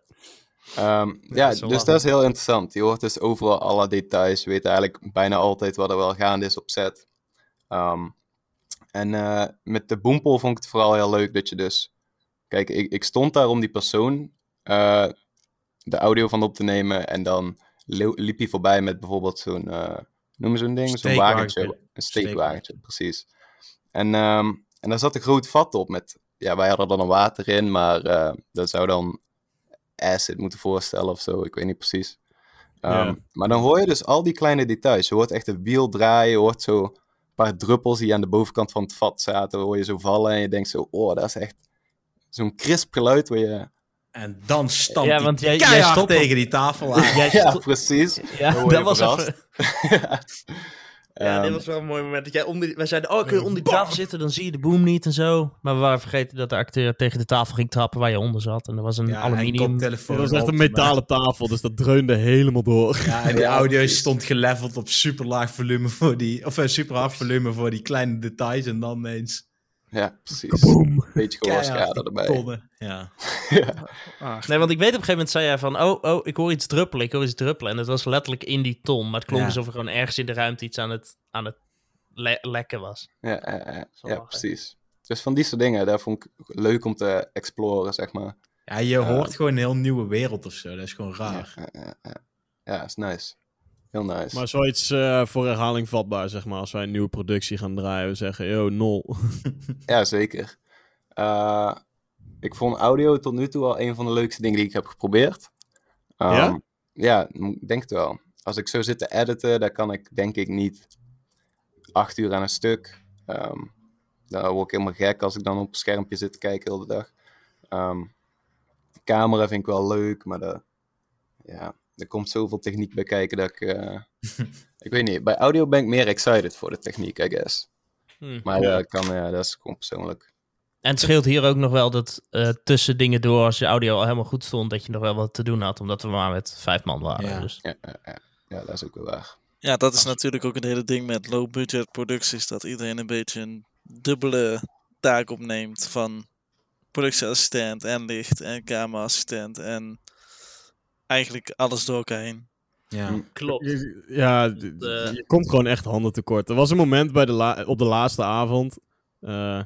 Ehm, ja, dus lachen. dat is heel interessant. Je hoort dus overal alle details. Je weet eigenlijk bijna altijd wat er wel gaande is op set. Ehm, en eh, met de boempel vond ik het vooral heel leuk dat je dus... Kijk, ik, ik stond daar om die persoon eh, de audio van op te nemen. En dan liep hij voorbij met bijvoorbeeld zo'n... eh noem zo'n ding? Zo'n wagentje. Een steekwagentje, precies. En, ehm, en daar zat een groot vat op met... Ja, wij hadden er dan water in, maar dat zou dan acid moeten voorstellen of zo. Ik weet niet precies. Ehm. Maar dan hoor je dus al die kleine details. Je hoort echt een wiel draaien. Je hoort zo een paar druppels die aan de bovenkant van het vat zaten. Hoor je zo vallen en je denkt zo, oh, dat is echt zo'n crisp geluid waar je... En dan stampt Ja, hij want jij- jij keihard stopt op- tegen die tafel aan. Jij Ja, precies. ja, je dat was even... Ja, dit Ehm, was wel een mooi moment. Dat jij onder, die- wij zeiden, oh, kun je onder die tafel zitten, dan zie je de boom niet en zo. Maar we waren vergeten dat de acteur tegen de tafel ging trappen waar je onder zat. En er was een Ja, aluminium... en koptelefoon Dat was echt een metalen tafel, dus dat dreunde helemaal door. Ja, en die audio stond geleveld op super laag volume voor die, of eh, super hard volume voor die kleine details en dan ineens ja, precies. Kaboom. Beetje gehoorschade erbij. tonnen. Ja. ja. ah, Nee, want ik weet op een gegeven moment zei jij van, oh, oh, ik hoor iets druppelen, ik hoor iets druppelen. En het was letterlijk in die ton, maar het klonk Ja. alsof er gewoon ergens in de ruimte iets aan het, aan het le- lekken was. Ja, ja, ja, precies. Dus van die soort dingen, daar vond ik leuk om te exploren, zeg maar. ja, je hoort gewoon een heel nieuwe wereld of zo. Dat is gewoon raar. Ja. ja, is nice. Heel nice. Maar zoiets eh voor herhaling vatbaar, zeg maar. Als wij een nieuwe productie gaan draaien, we zeggen, yo, nul. Ja, zeker. Eh, ik vond audio tot nu toe al een van de leukste dingen die ik heb geprobeerd. Ehm, Ja? Ja, ik denk het wel. Als ik zo zit te editen, dan kan ik denk ik niet acht uur aan een stuk. Ehm dan word ik helemaal gek als ik dan op een schermpje zit te kijken de hele dag. Ehm, camera vind ik wel leuk, maar de, ja, er komt zoveel techniek bij kijken dat ik... eh, ik weet niet, bij audio ben ik meer excited voor de techniek, I guess. Hm. Maar Ja. eh, kan, ja, dat is gewoon persoonlijk. En het scheelt hier ook nog wel dat eh, tussen dingen door, als je audio al helemaal goed stond, dat je nog wel wat te doen had, omdat we maar met vijf man waren. Ja. Dus. Ja, ja, ja. ja, dat is ook wel waar. ja, dat is natuurlijk ook het hele ding met low-budget producties. Dat iedereen een beetje een dubbele taak opneemt van productieassistent en licht en cameraassistent en eigenlijk alles door elkaar heen. Ja. Hm. Klopt. Je- Ja, eh, je komt gewoon echt handen tekort. Er was een moment bij de la- op de laatste avond. eh,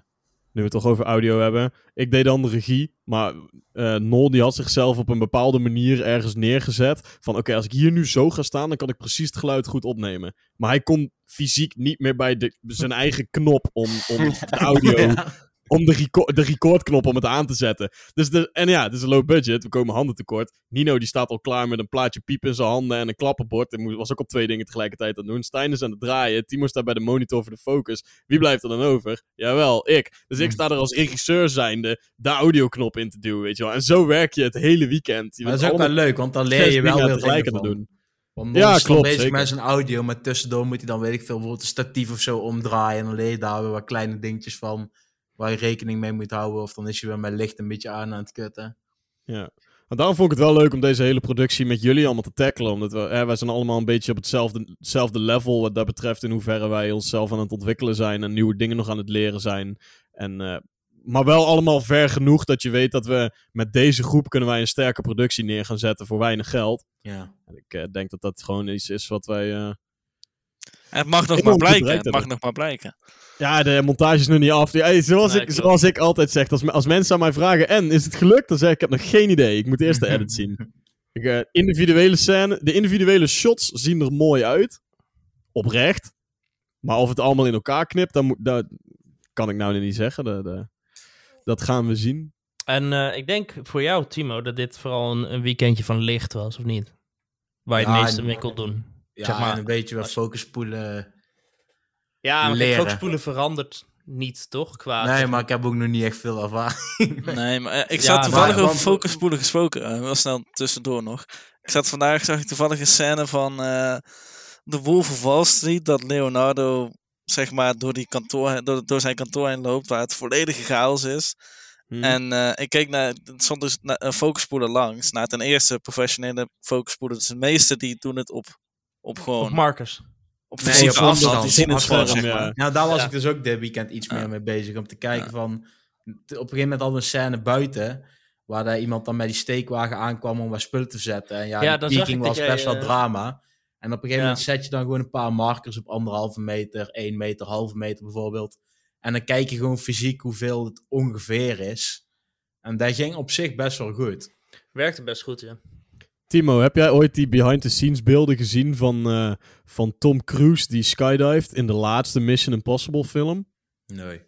nu we het toch over audio hebben. Ik deed dan de regie, maar eh Nol die had zichzelf op een bepaalde manier ergens neergezet. Van oké, als ik hier nu zo ga staan, dan kan ik precies het geluid goed opnemen. Maar hij kon fysiek niet meer bij de, zijn eigen knop om, om de audio om de, de recordknop om het aan te zetten. Dus de, en ja, het is een low budget. We komen handen tekort. Nino die staat al klaar met een plaatje piep in zijn handen en een klappenbord. En was ook op twee dingen tegelijkertijd aan het doen. Stijn is aan het draaien. Timo staat bij de monitor voor de focus. Wie blijft er dan over? Jawel, ik. Dus ik sta er als regisseur zijnde de audioknop in te duwen, weet je wel. En zo werk je het hele weekend. Je Maar dat is ook wel leuk, want dan leer je wel weer tegelijk van. doen. Want Ja, klopt, bezig zeker. met zijn audio, maar tussendoor moet hij dan, weet ik veel, bijvoorbeeld een statief of zo omdraaien. En dan leer je daar weer wat kleine dingetjes van, waar je rekening mee moet houden. Of dan is je weer met licht een beetje aan aan het kutten. Ja. Maar daarom vond ik het wel leuk om deze hele productie met jullie allemaal te tackelen. Omdat we, hè, wij zijn allemaal een beetje op hetzelfde, hetzelfde level wat dat betreft. In hoeverre wij onszelf aan het ontwikkelen zijn en nieuwe dingen nog aan het leren zijn. En, eh, maar wel allemaal ver genoeg dat je weet dat we met deze groep kunnen wij een sterke productie neer gaan zetten voor weinig geld. Ja. En ik eh, denk dat dat gewoon iets is wat wij... eh, Het mag nog Ik maar blijken. Het mag nog maar blijken. Ja, de montage is nu niet af. Ja, hey, zoals, Nee, ik, klopt. zoals ik altijd zeg, als, als mensen aan mij vragen... En, is het gelukt? Dan zeg ik, ik heb nog geen idee. Ik moet eerst de edit zien. Ik, eh, individuele scène, de individuele shots zien er mooi uit. Oprecht. Maar of het allemaal in elkaar knipt, dan moet, dat kan ik nou niet zeggen. Dat, dat- dat gaan we zien. En eh, ik denk voor jou, Timo, dat dit vooral een, een weekendje van licht was, of niet? Waar je Ja, het meeste mee kon doen. Ja, Zeg maar, en een beetje wat focuspoelen. Ja, maar leren. focusspoelen verandert niet, toch? Qua, Nee, maar ik heb ook nog niet echt veel ervaring. Nee, maar eh, ik Ja, zat toevallig maar- over want- focusspoelen gesproken. eh, wel snel tussendoor nog. Ik zat vandaag, zag ik toevallig een scène van eh The Wolf of Wall Street. Dat Leonardo, zeg maar, door, die kantoor, door, door zijn kantoor heen loopt. Waar het volledige chaos is. Hm. En eh, ik keek naar, er stond dus na- een langs. Nou, ten eerste professionele focusspoeler. Dus de meeste die doen het op, op gewoon, Marcus. op Nee, op afstand. zien het gewoon, zeg ja. maar. Nou, daar was Ja. ik dus ook dit weekend iets Ja. meer mee bezig. Om te kijken Ja. van... Op een gegeven moment hadden we een scène buiten... Waar daar iemand dan met die steekwagen aankwam om wat spullen te zetten. En ja, Ja, de peaking was jij, best wel eh, drama. En op een gegeven Ja. moment zet je dan gewoon een paar markers op anderhalve meter, één meter, halve meter bijvoorbeeld. En dan kijk je gewoon fysiek hoeveel het ongeveer is. En dat ging op zich best wel goed. Werkte best goed, ja. Timo, heb jij ooit die behind-the-scenes beelden gezien van, eh, van Tom Cruise die skydived in de laatste Mission Impossible film? Nee.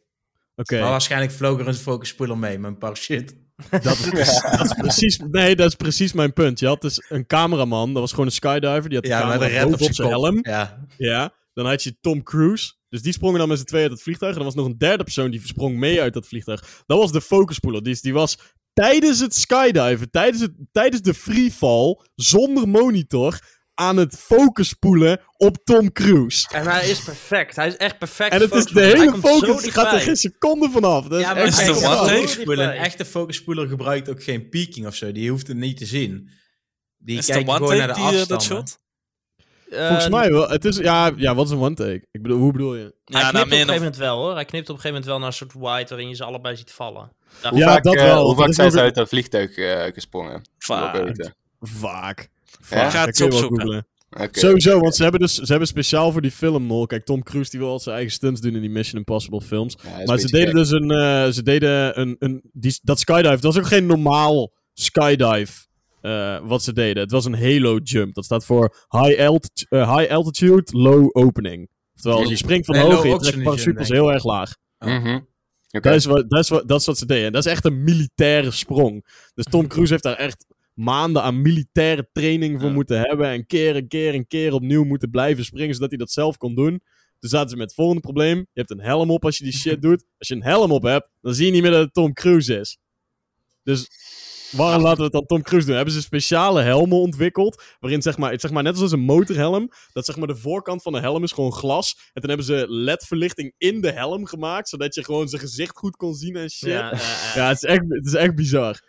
Oké. Maar waarschijnlijk vloog er een focusspoeler mee met een parachute. Dat is, precies, dat is precies, nee, dat is precies mijn punt. Je had dus een cameraman, dat was gewoon een skydiver, die had de camera boven op zijn helm. Ja. Ja, dan had je Tom Cruise, dus die sprongen dan met z'n tweeën uit het vliegtuig. En er was nog een derde persoon die sprong mee uit dat vliegtuig. Dat was de focuspoeler, die, die was tijdens het skydiven, tijdens, het, tijdens de freefall, zonder monitor, aan het focuspoelen op Tom Cruise. En hij is perfect. Hij is echt perfect. En het is de hele focus, gaat er geen seconde vanaf. Dat is Ja, echt is maar kijk, een een, focuspoeler, echte focusspoeler gebruikt ook geen peaking of zo. Die hoeft het niet te zien. Die Is kijkt een gewoon naar de die, eh, dat afstanden. shot? Eh, Volgens mij wel. Het is, ja, ja, wat is een one-take? Ik bedoel, hoe bedoel je? Hij Ja, knipt nou, op een gegeven moment wel hoor. Hij knipt op een gegeven moment wel naar een soort wide waarin je ze allebei ziet vallen. Daar- Hoe Ja, vaak, dat eh, wel. Hoe Dat vaak zijn ze een- uit dat vliegtuig eh, gesprongen? Vaak. Vaak. Ja? Vaak. Ga het opzoeken. Oké. Sowieso, want ze hebben dus ze hebben speciaal voor die film nog. Kijk, Tom Cruise die wil al zijn eigen stunts doen in die Mission Impossible films. Ja, maar een ze deden gek. dus een. eh, ze deden een. een die, dat skydive. Dat was ook geen normaal skydive. eh, wat ze deden. Het was een Halo jump. Dat staat voor High, alt, eh, high Altitude Low Opening. Oftewel, je springt van Nee, hoog je trekt oxygen parachute jump, pas denk ik. heel erg laag. Mhm. Dat, is wat, dat, is wat, dat is wat ze deden. En dat is echt een militaire sprong. Dus Tom Cruise heeft daar echt maanden aan militaire training voor Ja. moeten hebben. En keer en keer en keer opnieuw moeten blijven springen, zodat hij dat zelf kon doen. Toen zaten ze met het volgende probleem. Je hebt een helm op als je die shit doet. Als je een helm op hebt, dan zie je niet meer dat het Tom Cruise is. Dus waarom laten we het dan Tom Cruise doen? Hebben ze speciale helmen ontwikkeld, waarin zeg maar, zeg maar net als een motorhelm, dat zeg maar de voorkant van de helm is gewoon glas. En toen hebben ze LED-verlichting in de helm gemaakt, zodat je gewoon zijn gezicht goed kon zien en shit. Ja, Ja, ja, ja. het, is echt, het is echt bizar.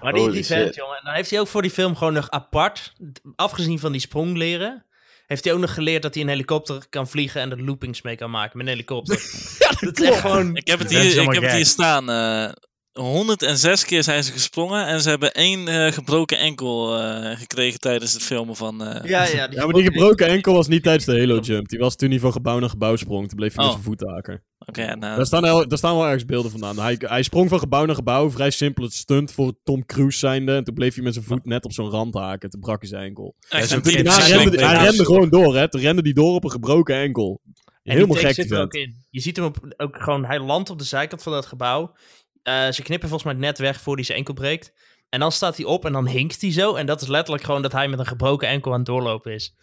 Maar die, die vent, jongen. Dan heeft hij ook voor die film gewoon nog apart, afgezien van die sprongleren, heeft hij ook nog geleerd dat hij een helikopter kan vliegen en er loopings mee kan maken met een helikopter. dat is echt gewoon... Ik heb het hier, ik heb het hier staan. eh 106 keer zijn ze gesprongen en ze hebben één eh, gebroken enkel eh, gekregen tijdens het filmen van. eh, Ja, ja, die Ja, maar die gebroken enkel was niet tijdens de Halo Jump. Die was toen hij van gebouw naar gebouw sprong. Toen bleef hij met Oh. zijn voeten haken. Oké, en, eh, Daar, staan, wel- daar staan wel ergens beelden vandaan. Hij, hij sprong van gebouw naar gebouw. Vrij simpel het stunt voor Tom Cruise zijnde. En toen bleef hij met zijn voet net op zo'n rand haken. Toen brak hij zijn enkel. echt Daarna het rende, hij rende gewoon door, hè. Toen rende hij door op een gebroken enkel. En Helemaal die gek, zit er die ook in. Je ziet hem op, ook gewoon, hij landt op de zijkant van dat gebouw. Eh, ze knippen volgens mij net weg voor hij zijn enkel breekt. En dan staat hij op en dan hinkt hij zo. En dat is letterlijk gewoon dat hij met een gebroken enkel aan het doorlopen is.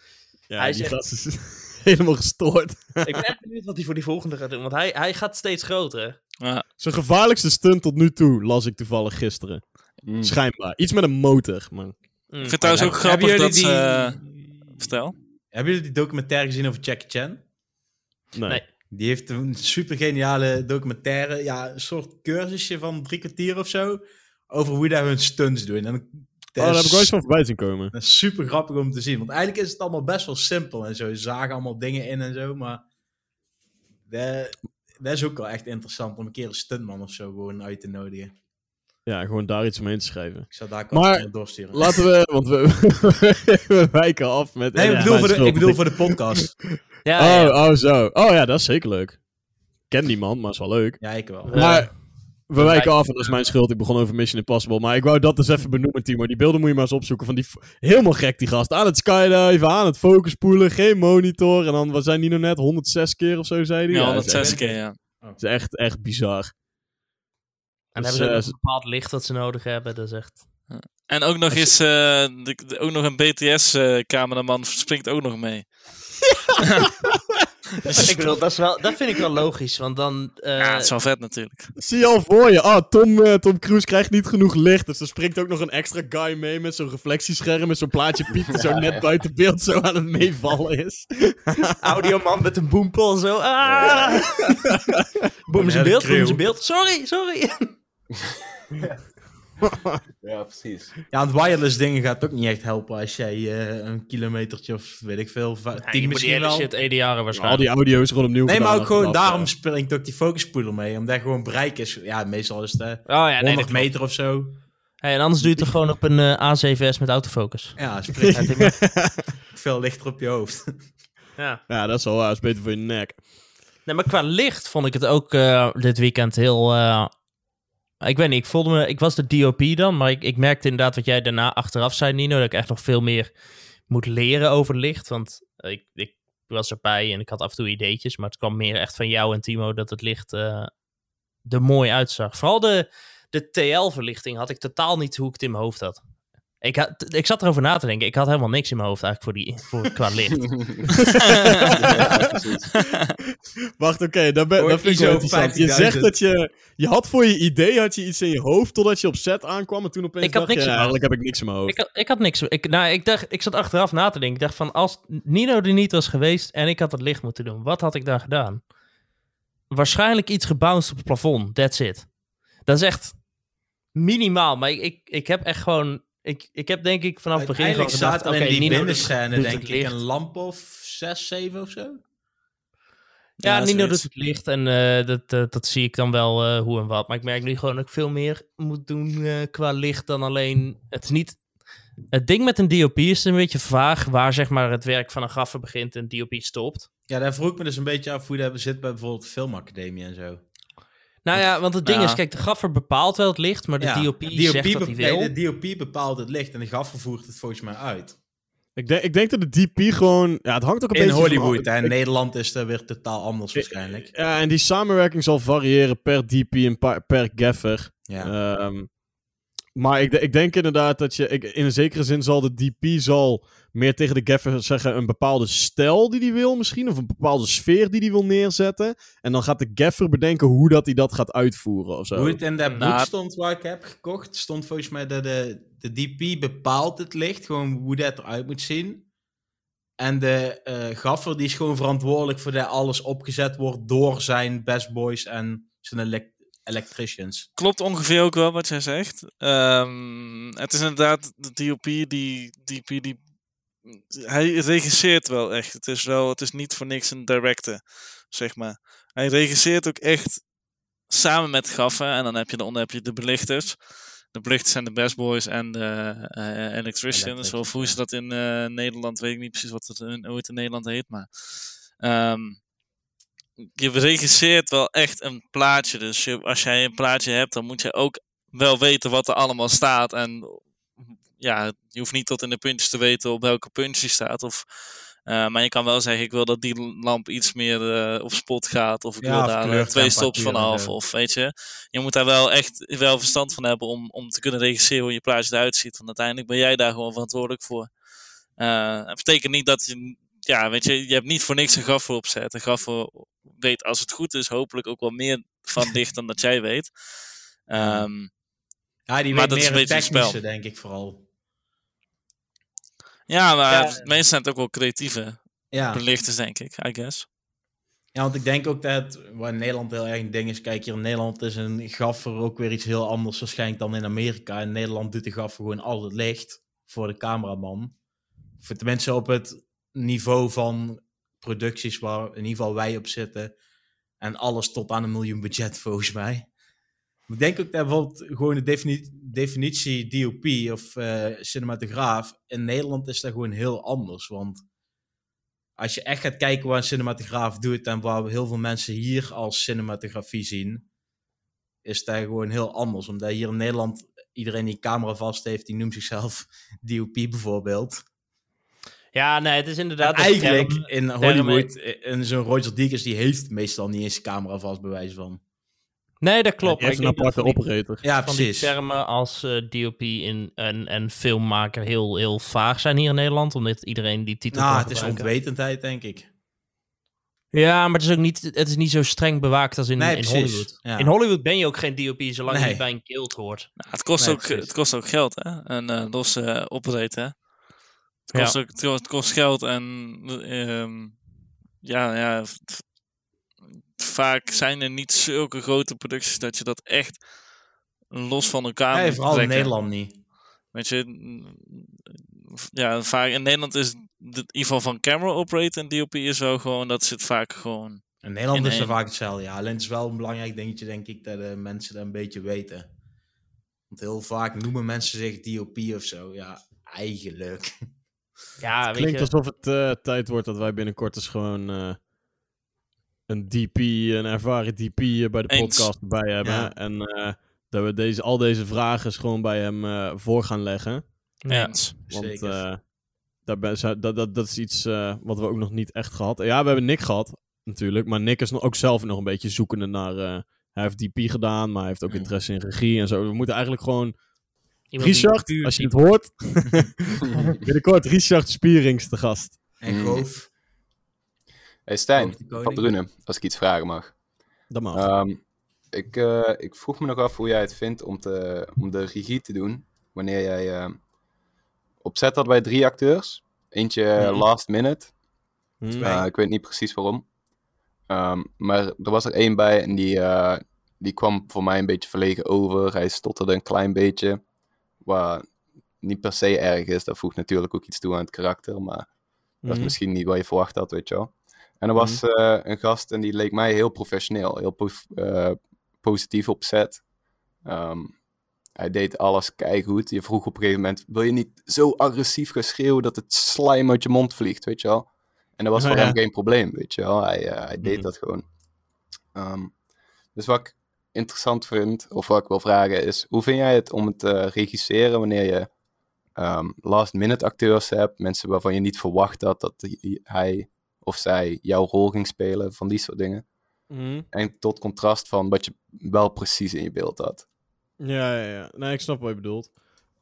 Ja, Hij die zegt- gast is helemaal gestoord. ik ben echt benieuwd wat hij voor die volgende gaat doen. Want hij, hij gaat steeds groter. Ja, Zijn gevaarlijkste stunt tot nu toe, las ik toevallig gisteren. Mm. Schijnbaar. Iets met een motor, man. Mm. ik vind het trouwens ook grappig dat die- ze... Vertel. Hebben jullie die documentaire gezien over Jackie Chan? Nee. Nee. Die heeft een super geniale documentaire, ja, een soort cursusje van drie kwartier of zo, over hoe daar hun stunts doen. En Oh, daar heb ik wel eens is, van voorbij zien komen. dat is super grappig om te zien, want eigenlijk is het allemaal best wel simpel en zo. Ze zagen allemaal dingen in en zo, maar dat, dat is ook wel echt interessant om een keer een stuntman of zo gewoon uit te nodigen. Ja, gewoon daar iets omheen te schrijven. Ik zou daar ook Maar- doorsturen. Laten we, want we, we wijken af met... Nee, ik bedoel, voor de, ik bedoel voor de podcast. Ja, ja. Oh, oh, zo. Oh ja, dat is zeker leuk. Ik ken die man, maar is wel leuk. Ja, ik wel. Maar we wijken wijken- af en dat is mijn schuld. Ik begon over Mission Impossible. Maar ik wou dat dus even benoemen, Timo. Die beelden moet je maar eens opzoeken. Van die helemaal gek, die gast. Aan het skydiven, aan het focuspoelen, geen monitor. En dan, wat zijn die nou net? 106 keer of zo, zei hij? Ja, dat is echt- 106 keer, ja. Dat is echt, echt bizar. En dan Dus, hebben ze ook eh, een bepaald licht dat ze nodig hebben. Dat is echt... En ook nog eens, eh, de- de- ook nog een BTS-cameraman springt ook nog mee. ik bedoel, dat, is wel, dat vind ik wel logisch. Want dan... eh, ja, dat is wel vet natuurlijk. Zie je al voor je. Ah, Tom, eh, Tom Cruise krijgt niet genoeg licht. Dus er springt ook nog een extra guy mee met zo'n reflectiescherm. Met zo'n plaatje Piet die zo net buiten beeld zo aan het meevallen is. audioman met een boempel zo. Ah! boem zijn beeld, boem zijn beeld. Sorry, sorry. Ja, precies. Ja, het wireless dingen gaat ook niet echt helpen als jij eh, een kilometertje of weet ik veel, je tien moet die misschien hele wel. shit EDR'en Al waarschijnlijk. die audio's gewoon opnieuw Nee, maar ook gewoon achteraf, daarom ja. springt ook die focuspoeler mee. Omdat gewoon bereik is. Ja, meestal is het eh, Oh ja, nee, 100 dat klopt. meter of zo. Hey, en anders doe je het gewoon op een eh, A7S met autofocus. Ja, springt veel lichter op je hoofd. Ja. Ja, dat is wel waar. Dat is beter voor je nek. Nee, maar qua licht vond ik het ook eh, dit weekend heel... ik weet niet, ik voelde me... Ik was de DOP dan, maar ik, ik merkte inderdaad wat jij daarna achteraf zei, Nino, dat ik echt nog veel meer moet leren over licht. Want ik, ik was erbij en ik had af en toe ideetjes, maar het kwam meer echt van jou en Timo dat het licht eh, er mooi uitzag. Vooral de, de TL-verlichting had ik totaal niet hoe ik het in mijn hoofd had. Ik, had, ik zat erover na te denken. Ik had helemaal niks in mijn hoofd eigenlijk voor die, voor, qua licht. ja. Wacht, oké, dat, ben- dat vind ik wel ISO interessant. Je 15.000. zegt dat je... Je had voor je idee had je iets in je hoofd totdat je op set aankwam. En toen opeens Ik had dacht niks je, ja, eigenlijk heb ik niks in mijn hoofd. Ik had, ik had niks. Ik, nou, ik, dacht, ik zat achteraf na te denken. Ik dacht van, als Nino er niet was geweest en ik had het licht moeten doen, wat had ik dan gedaan? Waarschijnlijk iets gebounced op het plafond. That's it. Dat is echt minimaal. Maar ik, ik, ik heb echt gewoon... Ik, ik heb denk ik vanaf het begin Uiteindelijk gedacht... Oké, in die binnenscène denk ik licht. een lamp of 6, 7 of zo. Ja, Ja, Nino doet het licht en eh, dat, eh, dat zie ik dan wel eh, hoe en wat. Maar ik merk nu gewoon dat ik veel meer moet doen qua licht dan alleen... Het is niet... Het ding met een DOP is een beetje vaag waar zeg maar het werk van een gaffer begint en DOP stopt. Ja, daar vroeg ik me dus een beetje af hoe dat zit bij bijvoorbeeld filmacademie en zo. Nou ja, want het ding is, kijk, de gaffer bepaalt wel het licht, maar de Ja, DOP, DOP zegt bep- hij wil. nee, de DOP bepaalt het licht en de gaffer voert het volgens mij uit. Ik, denk, ik denk dat de DP gewoon... Ja, het hangt ook een In beetje Hollywood, van... hè. In ik- Nederland is dat weer totaal anders waarschijnlijk. Ja, en die samenwerking zal variëren per DP en per gaffer. Ja. Ehm, maar ik, ik denk inderdaad dat je... Ik, in een zekere zin zal de DP zal meer tegen de gaffer zeggen... een bepaalde stijl die hij wil misschien. Of een bepaalde sfeer die hij wil neerzetten. En dan gaat de gaffer bedenken hoe dat hij dat gaat uitvoeren of zo. Hoe het in dat boek Nou, stond waar ik heb gekocht, stond volgens mij dat de, de DP bepaalt het licht, gewoon hoe dat eruit moet zien. En de eh, gaffer die is gewoon verantwoordelijk voor dat alles opgezet wordt door zijn best boys en zijn elec- electricians. Klopt ongeveer ook wel wat jij zegt. Ehm, het is inderdaad de DOP die, DP die hij regisseert wel echt. Het is wel, het is niet voor niks een director, zeg maar. Hij regisseert ook echt samen met gaffen en dan heb je daaronder heb je de belichters. De belichters zijn de best boys en de eh, electricians. Of hoe ze dat in eh, Nederland, weet ik niet precies wat het in, hoe het in Nederland heet, maar ehm, je regisseert wel echt een plaatje. Dus je, als jij een plaatje hebt, dan moet je ook wel weten wat er allemaal staat. En ja, je hoeft niet tot in de puntjes te weten op welke puntje die staat. Of, eh, maar je kan wel zeggen, ik wil dat die lamp iets meer eh, op spot gaat. Of ik Ja, wil daar eh, twee stops vanaf. Of weet je, je moet daar wel echt wel verstand van hebben om, om te kunnen regisseren hoe je plaatje eruit ziet. Want uiteindelijk ben jij daar gewoon verantwoordelijk voor. Eh, het betekent niet dat je, ja, weet je, je hebt niet voor niks een gaffer opzet. Een gaffer weet als het goed is hopelijk ook wel meer van licht dan dat jij weet. Ehm, Ja, die Maar weet dat is meer een het beetje spel. denk ik vooral. Ja, maar Ja. meestal zijn het ook wel creatieve Ja. belichters, denk ik, I guess. ja, want ik denk ook dat, waar Nederland heel erg een ding is, kijk, hier in Nederland is een gaffer ook weer iets heel anders waarschijnlijk dan in Amerika. In Nederland doet de gaffer gewoon al het licht voor de cameraman. Voor tenminste op het niveau van producties waar in ieder geval wij op zitten. En alles tot aan een miljoen budget volgens mij. Ik denk ook dat bijvoorbeeld gewoon de defini- definitie DOP of eh, cinematograaf in Nederland is dat gewoon heel anders. Want als je echt gaat kijken wat een cinematograaf doet en waar heel veel mensen hier als cinematografie zien, is dat gewoon heel anders. Omdat hier in Nederland iedereen die een camera vast heeft, die noemt zichzelf DOP bijvoorbeeld. Ja, nee, het is inderdaad... eigenlijk term- in Hollywood, en zo'n Roger Deakins, die heeft meestal niet eens camera vast, bewijs van. Nee, dat klopt. Je maar een aparte van die- operator. Ja, van die precies. termen als eh, DOP in, en, en filmmaker heel, heel vaag zijn hier in Nederland. Omdat iedereen die titel Nou, kan het is onwetendheid, denk ik. Ja, maar het is ook niet, het is niet zo streng bewaakt als in, Nee, in. Hollywood. Ja. In Hollywood ben je ook geen DOP zolang je Nee. niet bij een guild hoort. Nou, het, kost Nee, ook, precies. het kost ook geld, hè? Een eh losse eh, operator. Het Ja. kost, ook, het kost- geld en ehm, ja, ja, vaak zijn er niet zulke grote producties dat je dat echt los van elkaar Nee, moet vooral in trekken. Nederland niet. Weet je, mm, ja, vaak in Nederland is de, in ieder geval van camera operator en DOP is wel gewoon, dat zit vaak gewoon. In Nederland In is één. vaak hetzelfde. Ja, alleen het is wel een belangrijk dingetje, denk ik, dat de mensen dat een beetje weten. Want heel vaak noemen mensen zich DOP of zo. Ja, eigenlijk. Ja, weet Klinkt je. alsof het eh, tijd wordt dat wij binnenkort eens gewoon eh, een DP, een ervaren DP eh, bij de Eens. podcast bij hebben. Ja. En eh, dat we deze, al deze vragen gewoon bij hem eh, voor gaan leggen. Ja. Want Zeker. eh, daar ben, zou- dat, dat, dat is iets eh, wat we ook nog niet echt gehad. Ja, we hebben Nick gehad, natuurlijk. Maar Nick is nog, ook zelf nog een beetje zoekende naar... eh, hij heeft DP gedaan, maar hij heeft ook interesse in regie en zo. We moeten eigenlijk gewoon... Iemand Richard, als je het hoort... binnenkort Richard Spierings te gast. En Mm. Goof. Hey Stijn, van. Drunen, als ik iets vragen mag. Dat mag. Ehm, ik, eh, ik vroeg me nog af hoe jij het vindt om, te, om de regie te doen. Wanneer jij ehm, opzet had bij drie acteurs. Eentje eh, Mhm. last minute. Hm. Eh, ik weet niet precies waarom. Ehm, maar er was er één bij en die, eh, die kwam voor mij een beetje verlegen over. Hij stotterde een klein beetje. Wat niet per se erg is. Dat voegt natuurlijk ook iets toe aan het karakter. Maar dat is Mhm. misschien niet wat je verwacht had, weet je wel. En er was eh, een gast en die leek mij heel professioneel. Heel po- eh, positief opzet. Ehm, hij deed alles keigoed. Je vroeg op een gegeven moment, wil je niet zo agressief gaan schreeuwen dat het slijm uit je mond vliegt, weet je wel? En dat was Oh, voor ja. hem geen probleem, weet je wel. Hij, eh, hij deed Mhm. dat gewoon. Ehm, dus wat ik interessant vind, of wat ik wil vragen is, hoe vind jij het om het te regisseren wanneer je ehm, last minute acteurs hebt, mensen waarvan je niet verwacht had dat die- hij of zij jouw rol ging spelen, van die soort dingen. Mhm. En tot contrast van wat je wel precies in je beeld had. Ja, ja, ja. Nee, ik snap wat je bedoelt.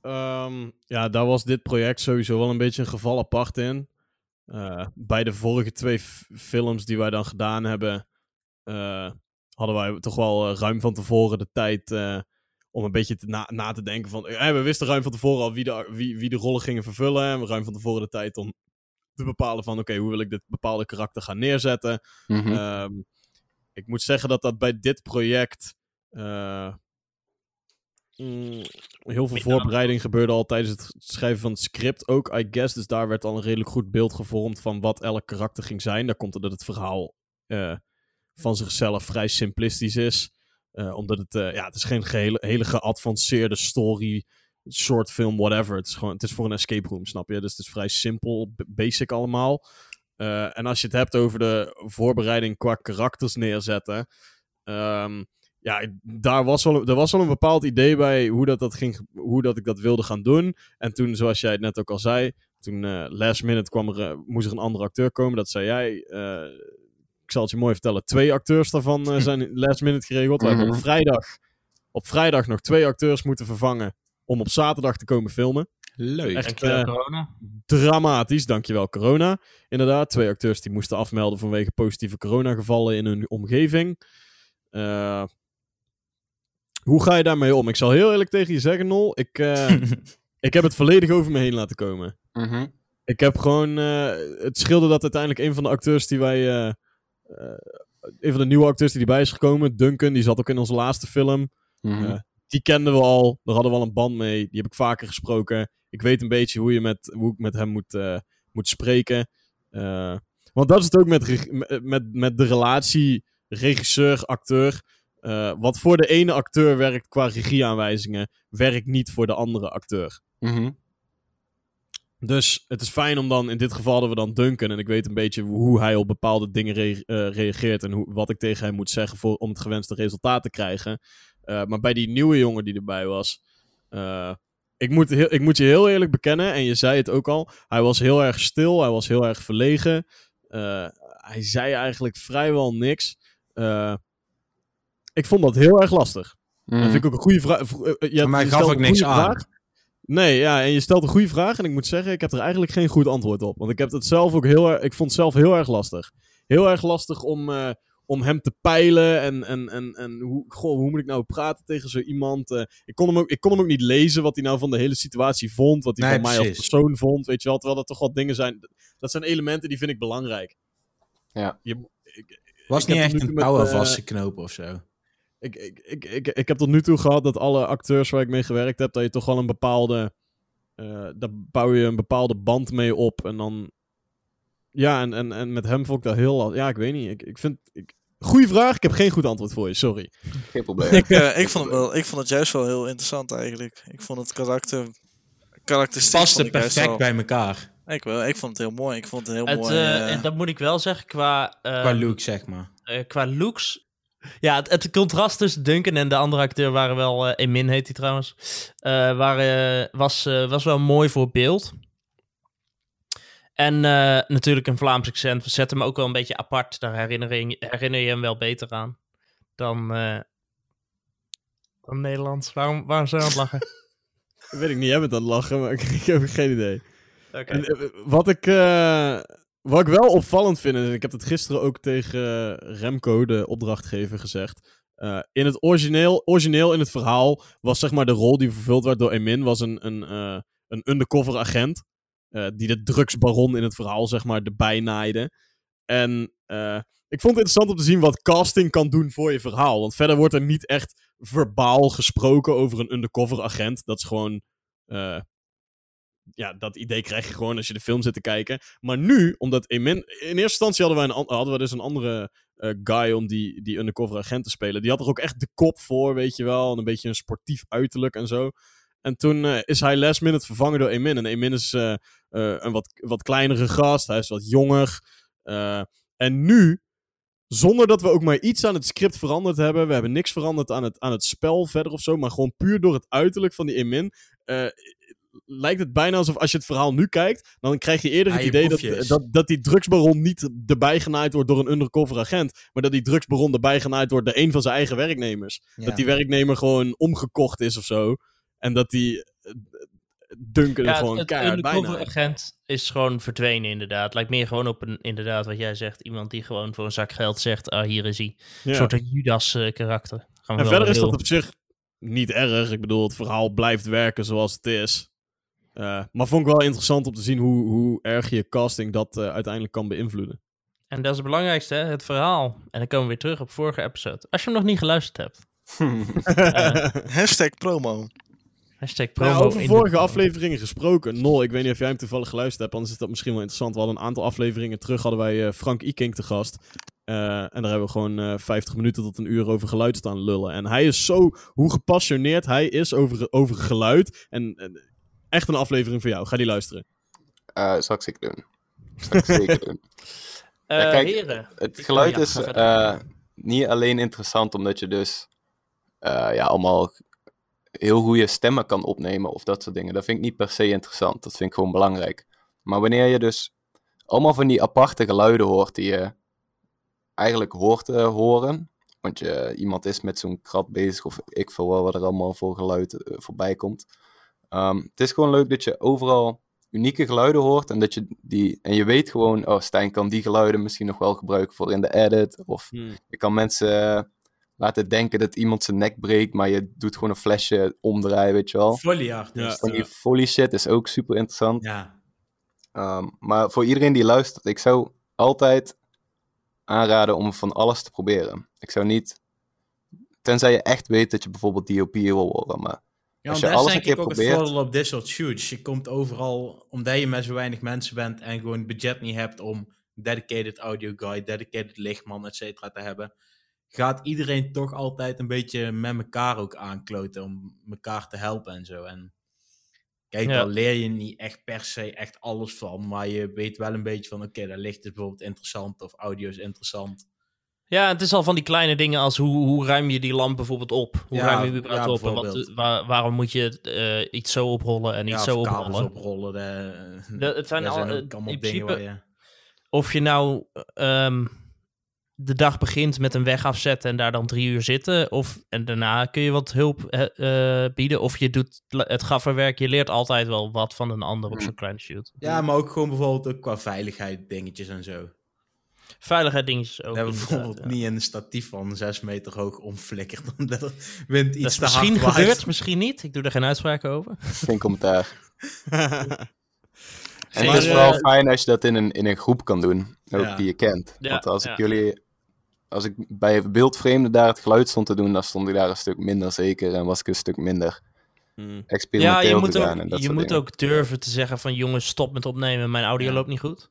Ehm, ja, daar was dit project sowieso wel een beetje een geval apart in. Eh, bij de vorige twee films die wij dan gedaan hebben, eh, hadden wij toch wel eh, ruim van tevoren de tijd om een beetje te na, na te denken van... we wisten ruim van tevoren al wie de, wie, wie de rollen gingen vervullen. En we ruim van tevoren de tijd om te bepalen van... Oké, hoe wil ik dit bepaalde karakter gaan neerzetten? Mhm. Ehm, ik moet zeggen dat dat bij dit project. eh, mm, heel veel voorbereiding gebeurde al tijdens het schrijven van het script ook, I guess. Dus daar werd al een redelijk goed beeld gevormd van wat elk karakter ging zijn. Daar komt het dat het verhaal eh, van zichzelf vrij simplistisch is. Eh, omdat het, eh, ja, het is geen gehele, hele geavanceerde story, short film, whatever. Het is gewoon, het is voor een escape room, snap je? Dus het is vrij simpel, basic allemaal. Eh, en als je het hebt over de voorbereiding qua karakters neerzetten. ehm, ja, daar was, wel, er was wel een bepaald idee bij hoe, dat, dat ging, hoe dat ik dat wilde gaan doen. En toen, zoals jij het net ook al zei, toen eh, last minute kwam er, eh, moest er een andere acteur komen. Dat zei jij. ik zal het je mooi vertellen. Twee acteurs daarvan zijn last minute geregeld. We hebben op Mhm. vrijdag, op vrijdag nog twee acteurs moeten vervangen om op zaterdag te komen filmen. Leuk. Echt, Dankjewel, eh, corona. dramatisch, dankjewel corona. Inderdaad, twee acteurs die moesten afmelden vanwege positieve coronagevallen in hun omgeving. Eh, hoe ga je daarmee om? Ik zal heel eerlijk tegen je zeggen, Nol. Ik, eh, ik heb het volledig over me heen laten komen. Mhm. Ik heb gewoon... eh, het scheelde dat uiteindelijk een van de acteurs die wij... eh, eh, een van de nieuwe acteurs die erbij is gekomen, Duncan, die zat ook in onze laatste film. Mhm. Die kenden we al. Daar hadden we al een band mee. Die heb ik vaker gesproken. Ik weet een beetje hoe, je met, hoe ik met hem moet, eh, moet spreken. Eh, want dat is het ook met, met- met, de relatie regisseur-acteur. Eh, wat voor de ene acteur werkt qua regieaanwijzingen, werkt niet voor de andere acteur. Mhm. Dus het is fijn om dan, in dit geval hadden we dan Duncan. En ik weet een beetje hoe hij op bepaalde dingen rea- reageert. En hoe, wat ik tegen hem moet zeggen voor, om het gewenste resultaat te krijgen. Eh, maar bij die nieuwe jongen die erbij was. eh, ik, moet heel, ik moet je heel eerlijk bekennen, en je zei het ook al. Hij was heel erg stil, hij was heel erg verlegen. eh, hij zei eigenlijk vrijwel niks. Ik vond dat heel erg lastig. Mhm. Dat vind ik ook een goede vraag. Maar hij gaf ook niks aan. vraag. Nee, ja, en je stelt een goede vraag. En ik moet zeggen, ik heb er eigenlijk geen goed antwoord op. Want ik heb het zelf ook heel erg. Ik vond het zelf heel erg lastig. Heel erg lastig om, om hem te peilen. En, en, en, en hoe, goh, hoe moet ik nou praten tegen zo iemand? Eh, ik, kon hem ook, ik kon hem ook niet lezen wat hij nou van de hele situatie vond. Wat hij Nee, van mij als persoon vond. Weet je wel, terwijl dat toch wat dingen zijn. Dat zijn elementen die vind ik belangrijk. Ja. Je, ik, Was ik niet echt een touw te knopen of zo. ik, ik, ik, ik, ik heb tot nu toe gehad dat alle acteurs waar ik mee gewerkt heb, dat je toch wel een bepaalde. eh daar bouw je een bepaalde band mee op. En dan. Ja, en, en, en met hem vond ik dat heel. Ja, ik weet niet. Ik, ik vind. Ik, goeie vraag. Ik heb geen goed antwoord voor je. Sorry. Geen probleem. Ik, eh, ik, vond het wel, ik vond het juist wel heel interessant eigenlijk. Ik vond het karakter. Karakteristiek Paste perfect wel- bij elkaar. Ik, wel, ik vond het heel mooi. Ik vond het heel Het, mooi. eh, eh, dat moet ik wel zeggen, qua, eh, Qua look, zeg maar. eh, qua looks. Ja, het, het contrast tussen Duncan en de andere acteur waren wel... eh Emin heet hij trouwens. eh, waren, was, eh, was wel mooi voor beeld. En eh, natuurlijk een Vlaams accent. We zetten hem ook wel een beetje apart. Daar herinner je, herinner je hem wel beter aan. Dan, eh, dan Nederlands. Waarom, waarom zijn we aan het lachen? Weet ik niet. Jij bent aan het lachen, maar ik, ik heb geen idee. En, eh, wat, ik, wat ik wel opvallend vind, en ik heb het gisteren ook tegen Remco, de opdrachtgever, gezegd. In het origineel, origineel in het verhaal was zeg maar de rol die vervuld werd door Emin, was een, een, een undercover agent. Eh, die de drugsbaron in het verhaal zeg maar erbij naaide. En eh, ik vond het interessant om te zien wat casting kan doen voor je verhaal. Want verder wordt er niet echt verbaal gesproken over een undercover agent. Dat is gewoon eh, ja, dat idee krijg je gewoon als je de film zit te kijken. Maar nu, omdat Emin... In eerste instantie hadden, wij een, hadden we dus een andere guy om die, die undercover agent te spelen. Die had er ook echt de kop voor, weet je wel. En een beetje een sportief uiterlijk en zo. En toen eh, is hij last minute vervangen door Emin. En Emin is eh, eh, een wat, wat kleinere gast. Hij is wat jonger. En nu, zonder dat we ook maar iets aan het script veranderd hebben. We hebben niks veranderd aan het, aan het spel verder of zo. Maar gewoon puur door het uiterlijk van die Emin. lijkt het bijna alsof als je het verhaal nu kijkt, dan krijg je eerder het idee dat, dat, dat die drugsbaron niet erbij genaaid wordt door een undercover agent, maar dat die drugsbaron erbij genaaid wordt door een van zijn eigen werknemers. Dat die werknemer gewoon omgekocht is of zo. En dat die eh, Duncan er Ja, gewoon het, keihard undercover bijna. agent is gewoon verdwenen inderdaad. Lijkt meer gewoon op een, inderdaad wat jij zegt, iemand die gewoon voor een zak geld zegt, ah hier is hij. Een Ja. soort Judas eh, karakter. Gaan we En verder is heel- dat op zich niet erg. Ik bedoel, het verhaal blijft werken zoals het is. Eh, maar vond ik wel interessant om te zien hoe, hoe erg je casting dat uiteindelijk kan beïnvloeden. En dat is het belangrijkste, hè, het verhaal. En dan komen we weer terug op vorige episode. Als je hem nog niet geluisterd hebt. Hashtag promo. Hashtag promo. Nou, over in de- vorige afleveringen gesproken. Nol, ik weet niet of jij hem toevallig geluisterd hebt, anders is dat misschien wel interessant. We hadden een aantal afleveringen terug, hadden wij eh, Frank Iking te gast. Eh, en daar hebben we gewoon eh 50 minuten tot een uur over geluid staan lullen. En hij is zo, hoe gepassioneerd hij is over, over geluid. En eh, echt een aflevering voor jou. Ga die luisteren. Eh, zal ik zeker doen. ik zeker doen. Eh, Ja, kijk, heren. Het geluid oh ja, is eh, niet alleen interessant omdat je dus eh, ja, allemaal heel goede stemmen kan opnemen of dat soort dingen. Dat vind ik niet per se interessant. Dat vind ik gewoon belangrijk. Maar wanneer je dus allemaal van die aparte geluiden hoort die je eigenlijk hoort te horen. Want je, iemand is met zo'n krat bezig of ik veel wel wat er allemaal voor geluid eh, voorbij komt. Ehm, het is gewoon leuk dat je overal unieke geluiden hoort en dat je die en je weet gewoon, oh Stijn kan die geluiden misschien nog wel gebruiken voor in de edit of Hmm. je kan mensen laten denken dat iemand zijn nek breekt, maar je doet gewoon een flesje omdraaien, weet je wel. Folieartiest. Van die foley shit is ook super interessant. Ja. Ehm, maar voor iedereen die luistert, ik zou altijd aanraden om van alles te proberen. Ik zou niet, tenzij je echt weet dat je bijvoorbeeld DOP wil worden, maar Ja, Als je dat is alles denk een ik keer ook het probeert- voordeel op dit soort shoots. Je komt overal, omdat je met zo weinig mensen bent en gewoon budget niet hebt om dedicated audio guy, dedicated lichtman, et cetera te hebben, gaat iedereen toch altijd een beetje met elkaar ook aankloten om elkaar te helpen en zo. En kijk, Ja. daar leer je niet echt per se echt alles van, maar je weet wel een beetje van, oké, daar licht is bijvoorbeeld interessant of audio is interessant. Ja, het is al van die kleine dingen als hoe, hoe ruim je die lamp bijvoorbeeld op? Hoe Ja, ruim je die ja, op? En wat, waar- waarom moet je eh, iets zo oprollen en iets zo oprollen? oprollen. De, De- het zijn al- zijn eh, ook allemaal in dingen principe- waar je... Of je nou ehm, de dag begint met een weg afzetten en daar dan drie uur zitten. Of, en daarna kun je wat hulp eh, bieden. Of je doet het gafferwerk. Je leert altijd wel wat van een ander op zo'n kleine shoot. Ja, maar ook gewoon bijvoorbeeld ook qua veiligheid dingetjes en zo. Veiligheid dingetjes ook. We hebben inderdaad, bijvoorbeeld ja. niet een statief van 6 meter hoog omflikkerd omdat er wind iets te misschien hard waait. gebeurd, misschien niet. Ik doe er geen uitspraak over. geen commentaar. En het is eh, vooral fijn als je dat in een, in een groep kan doen, ook Ja. die je kent. Ja, Want als ik ja. jullie, als ik bij beeldvreemden daar het geluid stond te doen, dan stond ik daar een stuk minder zeker en was ik een stuk minder Hmm. Ja, experimenteel je moet, ook, en dat je soort moet dingen. ook durven te zeggen van jongens, stop met opnemen. Mijn audio Ja. loopt niet goed.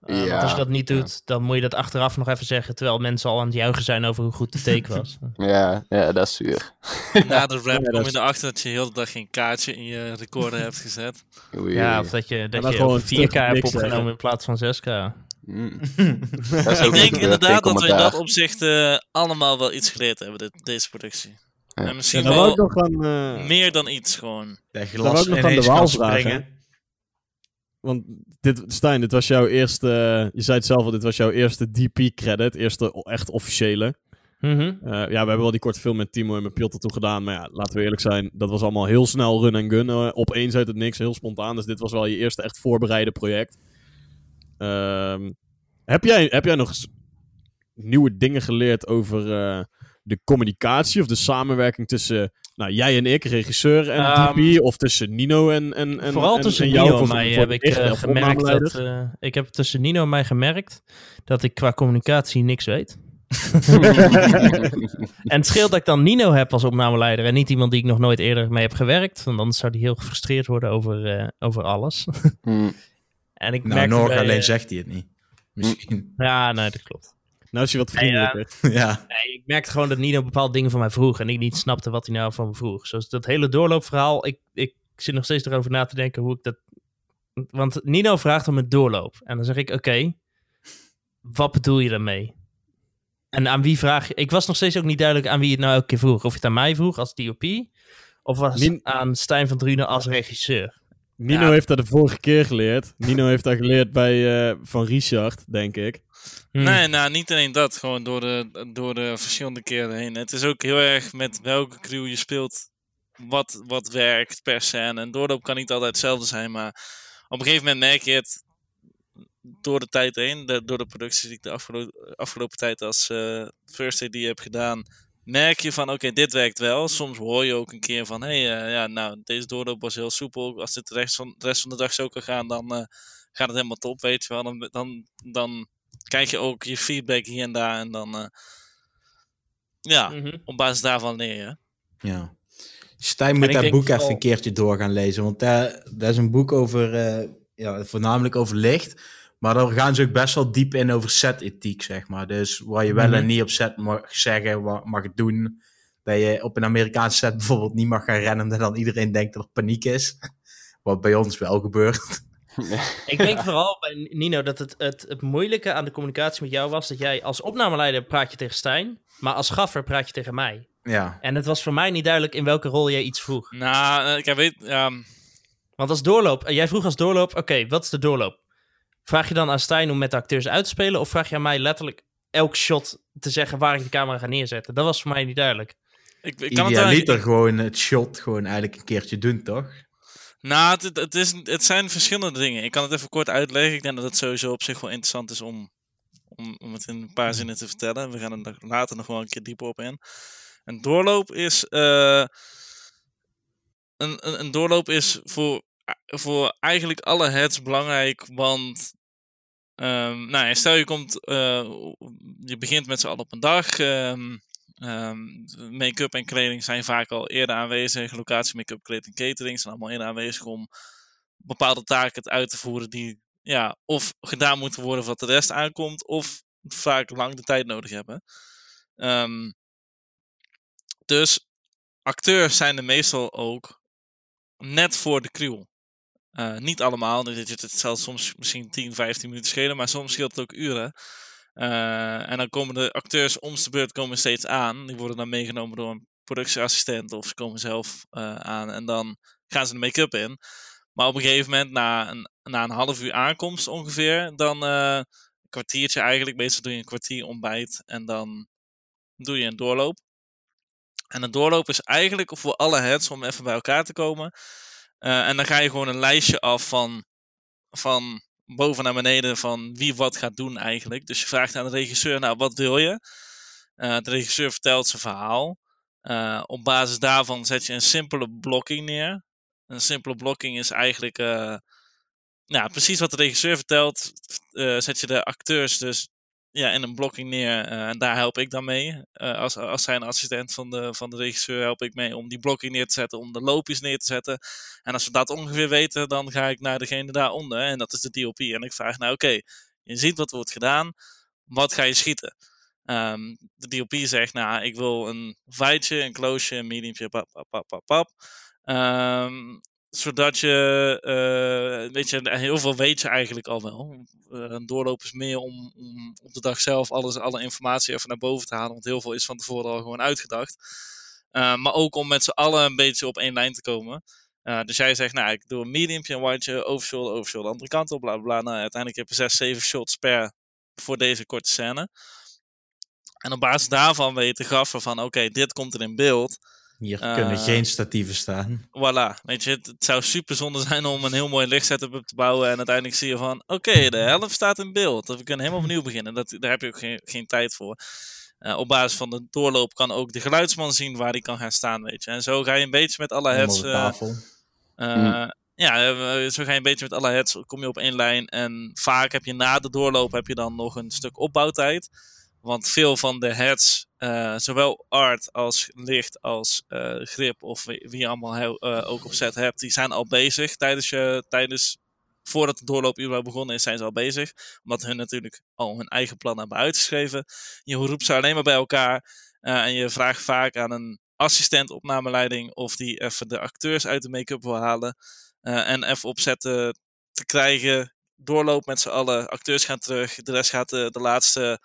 Eh, want als je dat niet ja. doet, dan moet je dat achteraf nog even zeggen. Terwijl mensen al aan het juichen zijn over hoe goed de take was. Ja, ja, dat is zuur. Na de rap Ja, kom je erachter dat je heel de dag geen kaartje in je recorder hebt gezet. Oei, ja, of dat je, dat je gewoon op een 4K stuk hebt opgenomen in plaats van 6K. Mm. Dat is Ik ook denk inderdaad dat we in dat opzicht eh, allemaal wel iets geleerd hebben, dit, deze productie. Ja. En Ja, misschien wou wel nog aan... eh, meer dan iets gewoon. Glas ik nog aan de Waal springen. Want dit, Stijn, dit was jouw eerste... je zei het zelf al, dit was jouw eerste DP-credit. Eerste echt officiële. Mhm. Eh, ja, we hebben wel die korte film met Timo en met Piotr toen gedaan. Maar ja, laten we eerlijk zijn. Dat was allemaal heel snel run en gun. opeens uit het niks, heel spontaan. Dus dit was wel je eerste echt voorbereide project. Ehm, heb, jij, heb jij nog nieuwe dingen geleerd over eh, de communicatie of de samenwerking tussen nou, jij en ik, regisseur en DP? Of tussen Nino en, en, en Vooral en, tussen en jou Nino en voor- mij heb ik eh, gemerkt dat... eh, ik heb tussen Nino en mij gemerkt dat ik qua communicatie niks weet. En het scheelt dat ik dan Nino heb als opnameleider en niet iemand die ik nog nooit eerder mee heb gewerkt. Want anders zou die heel gefrustreerd worden over, eh, over alles. Mm. En ik Nou, merk bij, alleen eh, zegt hij het niet. Misschien. Ja, nee, dat klopt. Nou is je wat Nee, ja. vriendelijker. ja. Nee, ik merkte gewoon dat Nino bepaalde dingen van mij vroeg en ik niet snapte wat hij nou van me vroeg. Zoals dat hele doorloopverhaal, ik, ik zit nog steeds erover na te denken hoe ik dat... Want Nino vraagt om een doorloop. En dan zeg ik, oké, wat bedoel je daarmee? En aan wie vraag je... Ik was nog steeds ook niet duidelijk aan wie het nou elke keer vroeg. Of je het aan mij vroeg als DOP, of was het aan Stijn van Drunen als regisseur. Nino Ja. heeft dat de vorige keer geleerd. Nino heeft dat geleerd bij, eh, van Richard, denk ik. Hm. Nee, nou, niet alleen dat. Gewoon door de, door de verschillende keren heen. Het is ook heel erg met welke crew je speelt. Wat, wat werkt per scène. En doorloop kan niet altijd hetzelfde zijn. Maar op een gegeven moment merk je het door de tijd heen. de- door de producties die ik de afgelo- afgelopen tijd als eh, First AD heb gedaan. Merk je van, oké, dit werkt wel. Soms hoor je ook een keer van, hé, hey, eh, ja, nou, deze doorloop was heel soepel. Als dit de rest van, de rest van de dag zo kan gaan, dan eh, gaat het helemaal top, weet je wel. Dan, dan, dan krijg je ook je feedback hier en daar. En dan, eh, ja, Mhm. op basis daarvan leer je. Ja. Stijn moet dat boek vooral- even een keertje door gaan lezen. Want daar, dat is een boek over, eh, ja, voornamelijk over licht. Maar daar gaan ze ook best wel diep in over set-ethiek, zeg maar. Dus wat je wel Mhm. en niet op set mag zeggen, wat mag doen. Dat je op een Amerikaanse set bijvoorbeeld niet mag gaan rennen, omdat dan iedereen denkt dat er paniek is. Wat bij ons wel gebeurt. Ik denk vooral bij Nino dat het, het, het moeilijke aan de communicatie met jou was dat jij als opnameleider praat je tegen Stijn, maar als gaffer praat je tegen mij. Ja. En het was voor mij niet duidelijk in welke rol jij iets vroeg. Nou, eh, ik weet, ja, Want als doorloop, eh, jij vroeg als doorloop, oké, wat is de doorloop? Vraag je dan aan Stijn om met de acteurs uit te spelen, of vraag je aan mij letterlijk elk shot te zeggen waar ik de camera ga neerzetten? Dat was voor mij niet duidelijk. ik, ik kan het Idealiter eigenlijk... gewoon het shot gewoon eigenlijk een keertje doen, toch? Nou, het, het, is, het zijn verschillende dingen. Ik kan het even kort uitleggen. Ik denk dat het sowieso op zich wel interessant is om, om, om het in een paar zinnen te vertellen. We gaan er later nog wel een keer dieper op in. Een doorloop is. eh, een, een, een doorloop is voor, voor eigenlijk alle heads belangrijk. Want. ehm, nou, stel je komt. eh, je begint met z'n allen op een dag. ehm, ehm, make-up en kleding zijn vaak al eerder aanwezig. Locatie, make-up, kleding, catering zijn allemaal eerder aanwezig om bepaalde taken uit te voeren die ja, of gedaan moeten worden wat de rest aankomt, of vaak lang de tijd nodig hebben. Dus acteurs zijn er meestal ook net voor de crew. Eh, niet allemaal, dus het, het zal soms misschien 10, 15 minuten schelen, maar soms scheelt het ook uren. Eh, en dan komen de acteurs om de beurt komen steeds aan. Die worden dan meegenomen door een productieassistent of ze komen zelf eh, aan en dan gaan ze de make-up in. Maar op een gegeven moment, na een, na een half uur aankomst ongeveer, dan een kwartiertje eigenlijk. Meestal doe je een kwartier ontbijt en dan doe je een doorloop. En een doorloop is eigenlijk voor alle heads om even bij elkaar te komen. Eh, en dan ga je gewoon een lijstje af van, van boven naar beneden van wie wat gaat doen eigenlijk. Dus je vraagt aan de regisseur, nou wat wil je? Eh, de regisseur vertelt zijn verhaal. Eh, op basis daarvan zet je een simpele blokking neer. Een simpele blokking is eigenlijk nou, precies wat de regisseur vertelt. zet je de acteurs dus ja, in een blokking neer. eh, en daar help ik dan mee. Eh, als, als zijn assistent van de, van de regisseur help ik mee om die blokking neer te zetten. Om de loopjes neer te zetten. En als we dat ongeveer weten, dan ga ik naar degene daaronder. En dat is de DOP. En ik vraag nou oké, je ziet wat wordt gedaan. Wat ga je schieten? Ehm, de DOP zegt, nou, ik wil een fightje, een closeje, een mediumje, pap, pap, pap, pap, pap. Ehm, zodat je, eh, weet je, heel veel weet je eigenlijk al wel. Eh, een doorloop is meer om, om op de dag zelf alles, alle informatie even naar boven te halen, want heel veel is van tevoren al gewoon uitgedacht. Eh, maar ook om met z'n allen een beetje op één lijn te komen. Dus jij zegt, nou, ik doe een mediumpje, een whiteje, overshoulder, overshoulder, andere kant op, bla bla. Nou, uiteindelijk heb je zes, zeven shots per voor deze korte scène. En op basis daarvan weet de gaffer van, oké, dit komt er in beeld. Hier Eh, kunnen geen statieven staan. Voilà, weet je, het, het zou super zonde zijn om een heel mooi lichtsetup te bouwen en uiteindelijk zie je van, oké, de helft staat in beeld. We kunnen helemaal opnieuw beginnen. Dat, daar heb je ook geen, geen tijd voor. Eh, op basis van de doorloop kan ook de geluidsman zien waar hij kan gaan staan, weet je. En zo ga je een beetje met alle heads... eh, tafel. eh, Ja, eh, zo ga je een beetje met alle heads, kom je op één lijn. En vaak heb je na de doorloop heb je dan nog een stuk opbouwtijd. Want veel van de heads, eh, zowel art als licht als eh, grip of wie, je allemaal eh, ook op set hebt, die zijn al bezig tijdens je, tijdens, voordat de doorloop überhaupt begonnen is, zijn ze al bezig. Omdat hun natuurlijk al hun eigen plan hebben uitgeschreven. Je roept ze alleen maar bij elkaar en je vraagt vaak aan een assistent opnameleiding of die even de acteurs uit de make-up wil halen. en even opzetten te krijgen. Doorloop met z'n allen. Acteurs gaan terug. De rest gaat de laatste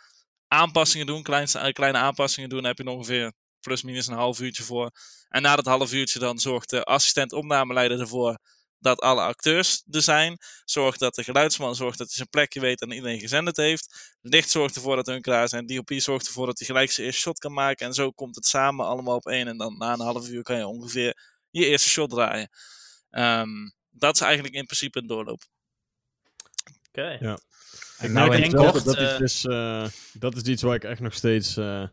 aanpassingen doen. Kleinste, kleine aanpassingen doen. Daar heb je ongeveer plus minus een half uurtje voor. En na dat half uurtje dan zorgt de assistent opnameleider ervoor dat alle acteurs er zijn. Zorgt dat de geluidsman zorgt dat hij zijn plekje weet en iedereen gezenderd heeft. Licht zorgt ervoor dat hun klaar zijn. DOP zorgt ervoor dat hij gelijk zijn eerste shot kan maken. En zo komt het samen allemaal op één. En dan na een half uur kan je ongeveer je eerste shot draaien. Ehm, dat is eigenlijk in principe een doorloop. Oké. Ja. En Ik nou merk kort, dat, eh, is dus, eh, dat is iets waar ik echt nog steeds... eh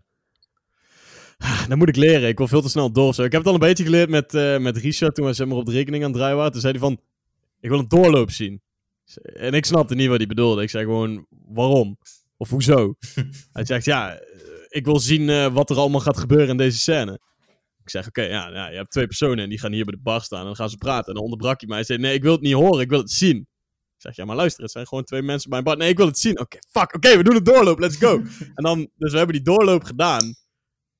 dat moet ik leren. Ik wil veel te snel door. Zo. Ik heb het al een beetje geleerd met, met Richard toen we zeg maar, op de rekening aan het draaien waren. Toen zei hij van, ik wil een doorloop zien. En ik snapte niet wat hij bedoelde. Ik zei gewoon, waarom? Of hoezo? hij zegt, ja, ik wil zien wat er allemaal gaat gebeuren in deze scène. Ik zeg, oké, ja, ja, je hebt twee personen en die gaan hier bij de bar staan en dan gaan ze praten. En dan onderbrak hij mij. Hij zei, nee, ik wil het niet horen, ik wil het zien. Ik zeg, ja, maar luister, het zijn gewoon twee mensen bij een bar. Nee, ik wil het zien. Oké, fuck, oké, we doen een doorloop, let's go. en dan, dus we hebben die doorloop gedaan.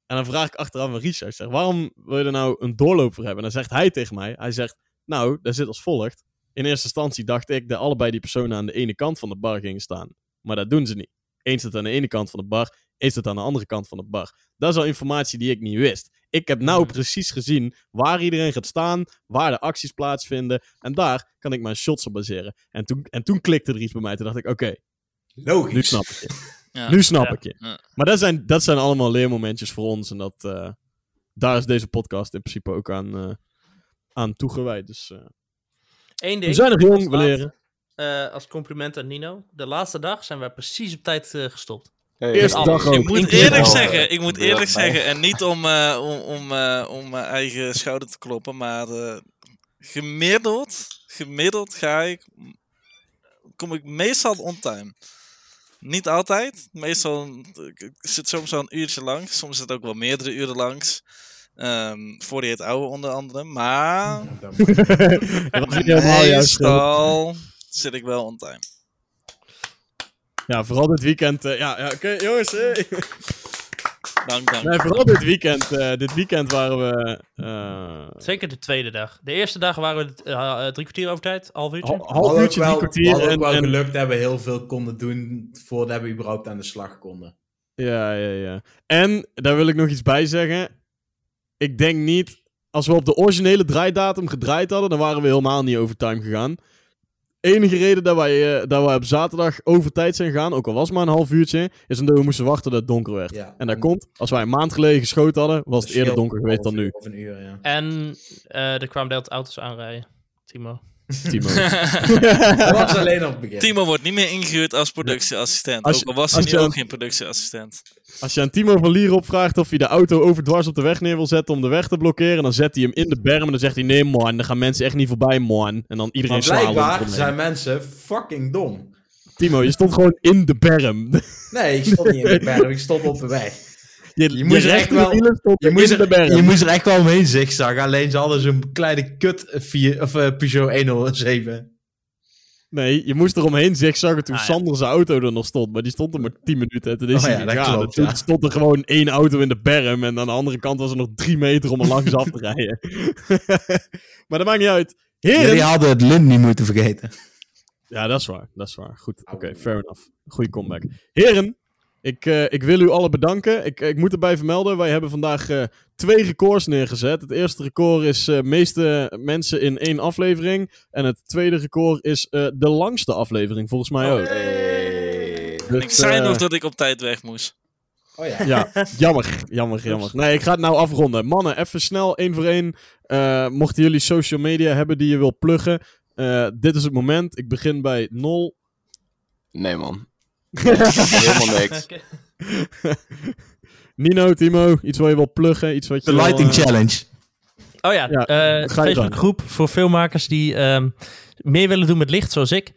En dan vraag ik achteraf aan Richard, zeg, waarom wil je er nou een doorloop voor hebben? En dan zegt hij tegen mij, hij zegt, nou, dat zit als volgt. in eerste instantie dacht ik dat allebei die personen aan de ene kant van de bar gingen staan. Maar dat doen ze niet. Eén staat aan de ene kant van de bar, één staat aan de andere kant van de bar. Dat is al informatie die ik niet wist. Ik heb nou Mhm. precies gezien waar iedereen gaat staan, waar de acties plaatsvinden. En daar kan ik mijn shots op baseren. En toen, en toen klikte er iets bij mij. Toen dacht ik, oké, Logisch. nu snap ik je. Ja. Nu snap Ja. ik je. Ja. Maar dat zijn, dat zijn allemaal leermomentjes voor ons. En dat, eh, daar is deze podcast in principe ook aan, eh, aan toegewijd. Dus eh, Eén ding. we zijn nog jong, we als leren. eh, als compliment aan Nino. De laatste dag zijn wij precies op tijd gestopt. Hey, Eerste alles. dag ook. Ik moet Inclusief eerlijk zeggen, ik moet eerlijk bij. zeggen, en niet om, eh, om, om, eh, om mijn eigen schouder te kloppen, maar eh, gemiddeld, gemiddeld ga ik, kom ik meestal on time. Niet altijd, meestal ik zit soms al een uurtje langs, soms zit het ook wel meerdere uren langs. Ehm voor die het oude onder andere, maar dat was niet helemaal juist. schuld. meestal zit ik wel on time. Ja, vooral dit weekend. eh, ja, ja oké, jongens. hey. Dank, dank. Nee, vooral dit weekend. eh, dit weekend waren we. eh, Zeker de tweede dag. De eerste dag waren we drie kwartier over tijd, half uurtje. half uurtje, drie we kwartier. En, wel en, geluk dat we heel veel konden doen voordat we überhaupt aan de slag konden. ja, ja, ja. En daar wil ik nog iets bij zeggen. Ik denk niet. Als we op de originele draaidatum gedraaid hadden, dan waren we helemaal niet over time gegaan. Enige reden dat wij, eh, dat wij op zaterdag over tijd zijn gegaan, ook al was het maar een half uurtje, is omdat we moesten wachten dat het donker werd. Ja. En dat komt, als wij een maand geleden geschoten hadden, was het eerder donker geweest dan nu. Of een uur, ja. En eh, er kwamen deelt auto's aanrijden. Timo. Timo. Dat was alleen op het begin. Timo wordt niet meer ingehuurd als productieassistent. Als je- ook al was hij nu ook geen productieassistent. Als je aan Timo van Lier opvraagt of hij de auto overdwars op de weg neer wil zetten om de weg te blokkeren, dan zet hij hem in de berm en dan zegt hij: Nee, man, dan gaan mensen echt niet voorbij, man. En dan iedereen Maar slaan. blijkbaar zijn mensen fucking dom. Timo, je stond gewoon in de berm. Nee, ik stond niet in de berm, ik stond op de weg. Je, Je moest er echt wel- Je moest, er, je moest er echt wel omheen zigzaggen, alleen ze hadden zo'n kleine kut vier, of, eh, Peugeot 107. Nee, je moest er omheen zigzaggen toen Ah, ja. Sander zijn auto er nog stond. Maar die stond er maar 10 minuten en toen is Oh ja, dat klopt, En toen ja. stond er gewoon één auto in de berm en aan de andere kant was er nog drie meter om er langs af te rijden. maar dat maakt niet uit. Heren! Jullie hadden het lint niet moeten vergeten. Ja, dat is waar. Dat is waar. Goed. Oké, fair enough. Goeie comeback. Heren, ik, eh, ik wil u allen bedanken. Ik, ik moet erbij vermelden, wij hebben vandaag eh, twee records neergezet. Het eerste record is eh meeste mensen in één aflevering. En het tweede record is eh, de langste aflevering, volgens mij ook. Hey. Dus, ik zei nog dat ik op tijd weg moest. Oh ja. Ja, jammer, jammer, jammer. Nee, ik ga het nou afronden. Mannen, even snel, één voor één. Eh, mochten jullie social media hebben die je wil pluggen, eh, dit is het moment. Ik begin bij Nol. Nee, man. Helemaal niks. Nino, Timo, iets wat je wil pluggen, iets wat je De wil, Lighting eh, Challenge. Oh ja, Ja, eh ga je gang. Facebookgroep voor filmmakers die ehm, meer willen doen met licht, zoals ik.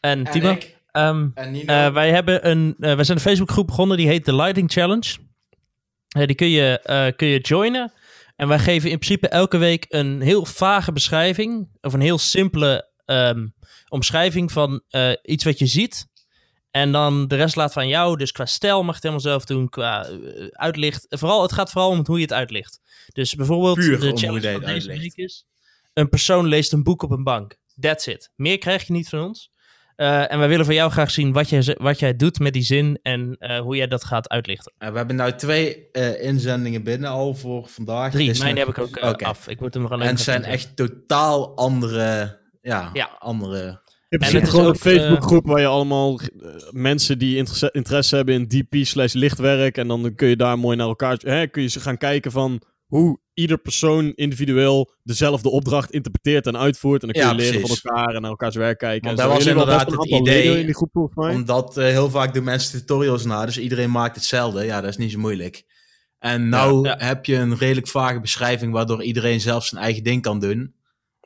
En Timo. Ehm, En Nino. Eh, wij, hebben een, eh, wij zijn een Facebookgroep begonnen, die heet The Lighting Challenge. Eh, die kun je, eh, kun je joinen. En wij geven in principe elke week een heel vage beschrijving, of een heel simpele ehm, omschrijving van eh, iets wat je ziet. En dan de rest laat van jou. Dus qua stijl mag je het helemaal zelf doen. Qua eh, uitlicht. Vooral, het gaat vooral om hoe je het uitlicht. Dus bijvoorbeeld Puur de om challenge van deze week is... Een persoon leest een boek op een bank. That's it. Meer krijg je niet van ons. Eh, en wij willen van jou graag zien wat jij, wat jij doet met die zin en eh, hoe jij dat gaat uitlichten. We hebben nu twee eh, inzendingen binnen al voor vandaag. Drie, Dus mijn nog- heb ik ook af. Ik moet hem gewoon En even het zijn doen. echt totaal andere... Ja, Ja. andere... In het principe is gewoon een ook, eh, Facebookgroep waar je allemaal eh, mensen die interesse, interesse hebben in DP slash lichtwerk. En dan kun je daar mooi naar elkaar... Hè, kun je ze gaan kijken van hoe ieder persoon individueel dezelfde opdracht interpreteert en uitvoert. En dan kun je Ja, leren precies. van elkaar en naar elkaars werk kijken. Want en dat zo. was inderdaad best een het idee. in die groep volgens mij. Omdat eh, heel vaak doen mensen tutorials na, dus iedereen maakt hetzelfde. Ja, dat is niet zo moeilijk. En nou Ja. heb je een redelijk vage beschrijving waardoor iedereen zelf zijn eigen ding kan doen.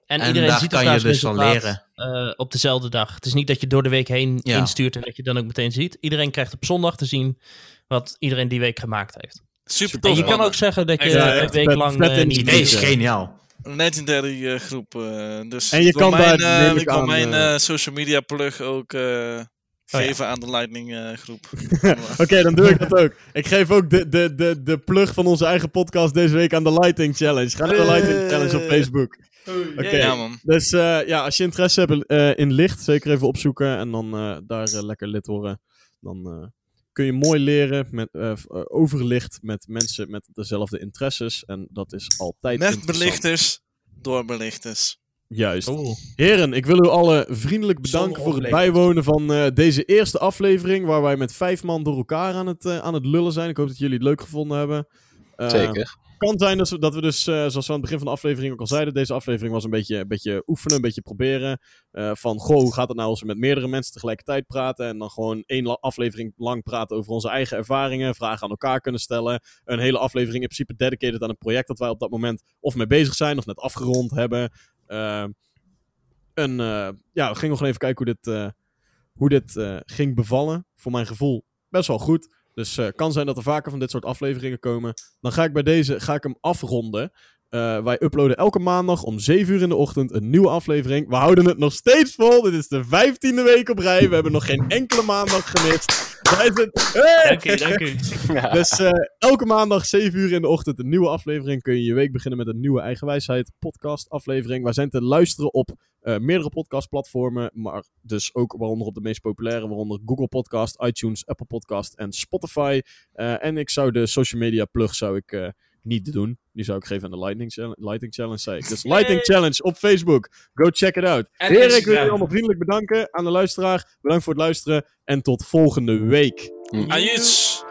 En, en iedereen daar ziet kan je dus van resultaat, eh, op dezelfde dag. Het is niet dat je door de week heen Ja. instuurt en dat je dan ook meteen ziet. Iedereen krijgt op zondag te zien wat iedereen die week gemaakt heeft. Super En tof. je kan ook zeggen dat je Ja, een week lang in- niet is geniaal. Een legendary eh, groep. eh, dus En je kan mijn, daar, eh, ik mijn social media plug ook eh, geven aan de Lightning eh, groep. Oké, dan doe ik dat ook. Ik geef ook de, de, de, de plug van onze eigen podcast deze week aan de Lighting Challenge. Ga naar de Lighting Hey. Challenge op Facebook. Oké. Ja, man. Dus eh, ja, als je interesse hebt eh, in licht, zeker even opzoeken en dan eh, daar lekker lid worden. Dan eh, kun je mooi leren met, over licht met mensen met dezelfde interesses. En dat is altijd Met belichters, door belichters. Juist. Oeh. Heren, ik wil u allen vriendelijk bedanken voor het bijwonen van eh, deze eerste aflevering. Waar wij met vijf man door elkaar aan het, aan het lullen zijn. Ik hoop dat jullie het leuk gevonden hebben. Eh, Zeker. Kan zijn dat we, dat we dus, eh, zoals we aan het begin van de aflevering ook al zeiden, deze aflevering was een beetje, een beetje oefenen, een beetje proberen. eh, van, goh, hoe gaat het nou als we met meerdere mensen tegelijkertijd praten? En dan gewoon één aflevering lang praten over onze eigen ervaringen, vragen aan elkaar kunnen stellen. Een hele aflevering in principe dedicated aan een project dat wij op dat moment of mee bezig zijn of net afgerond hebben. En eh, ja, we gingen nog even kijken hoe dit, hoe dit ging bevallen. Voor mijn gevoel best wel goed. Dus eh kan zijn dat er vaker van dit soort afleveringen komen. Dan ga ik bij deze ga ik hem afronden. Eh, wij uploaden elke maandag om 7 uur in de ochtend een nieuwe aflevering. We houden het nog steeds vol. Dit is de vijftiende week op rij. We hebben nog geen enkele maandag gemist. Wij zijn... Hey! Dank u, dank u. Ja. Dus eh, elke maandag 7 uur in de ochtend een nieuwe aflevering. Kun je je week beginnen met een nieuwe Eigenwijsheid podcast aflevering. Wij zijn te luisteren op eh, meerdere podcastplatformen. Maar dus ook waaronder op de meest populaire. Waaronder Google Podcast, iTunes, Apple Podcast en Spotify. Eh, en ik zou de social media plug zou ik, niet doen. Die zou ik geven aan de Lightning, Challenge, Lighting Challenge. Zei ik. Dus Lighting Challenge op Facebook. Go check it out. En Heren, ik wil jullie allemaal vriendelijk bedanken aan de luisteraar. Bedankt voor het luisteren. En tot volgende week. Ajuts!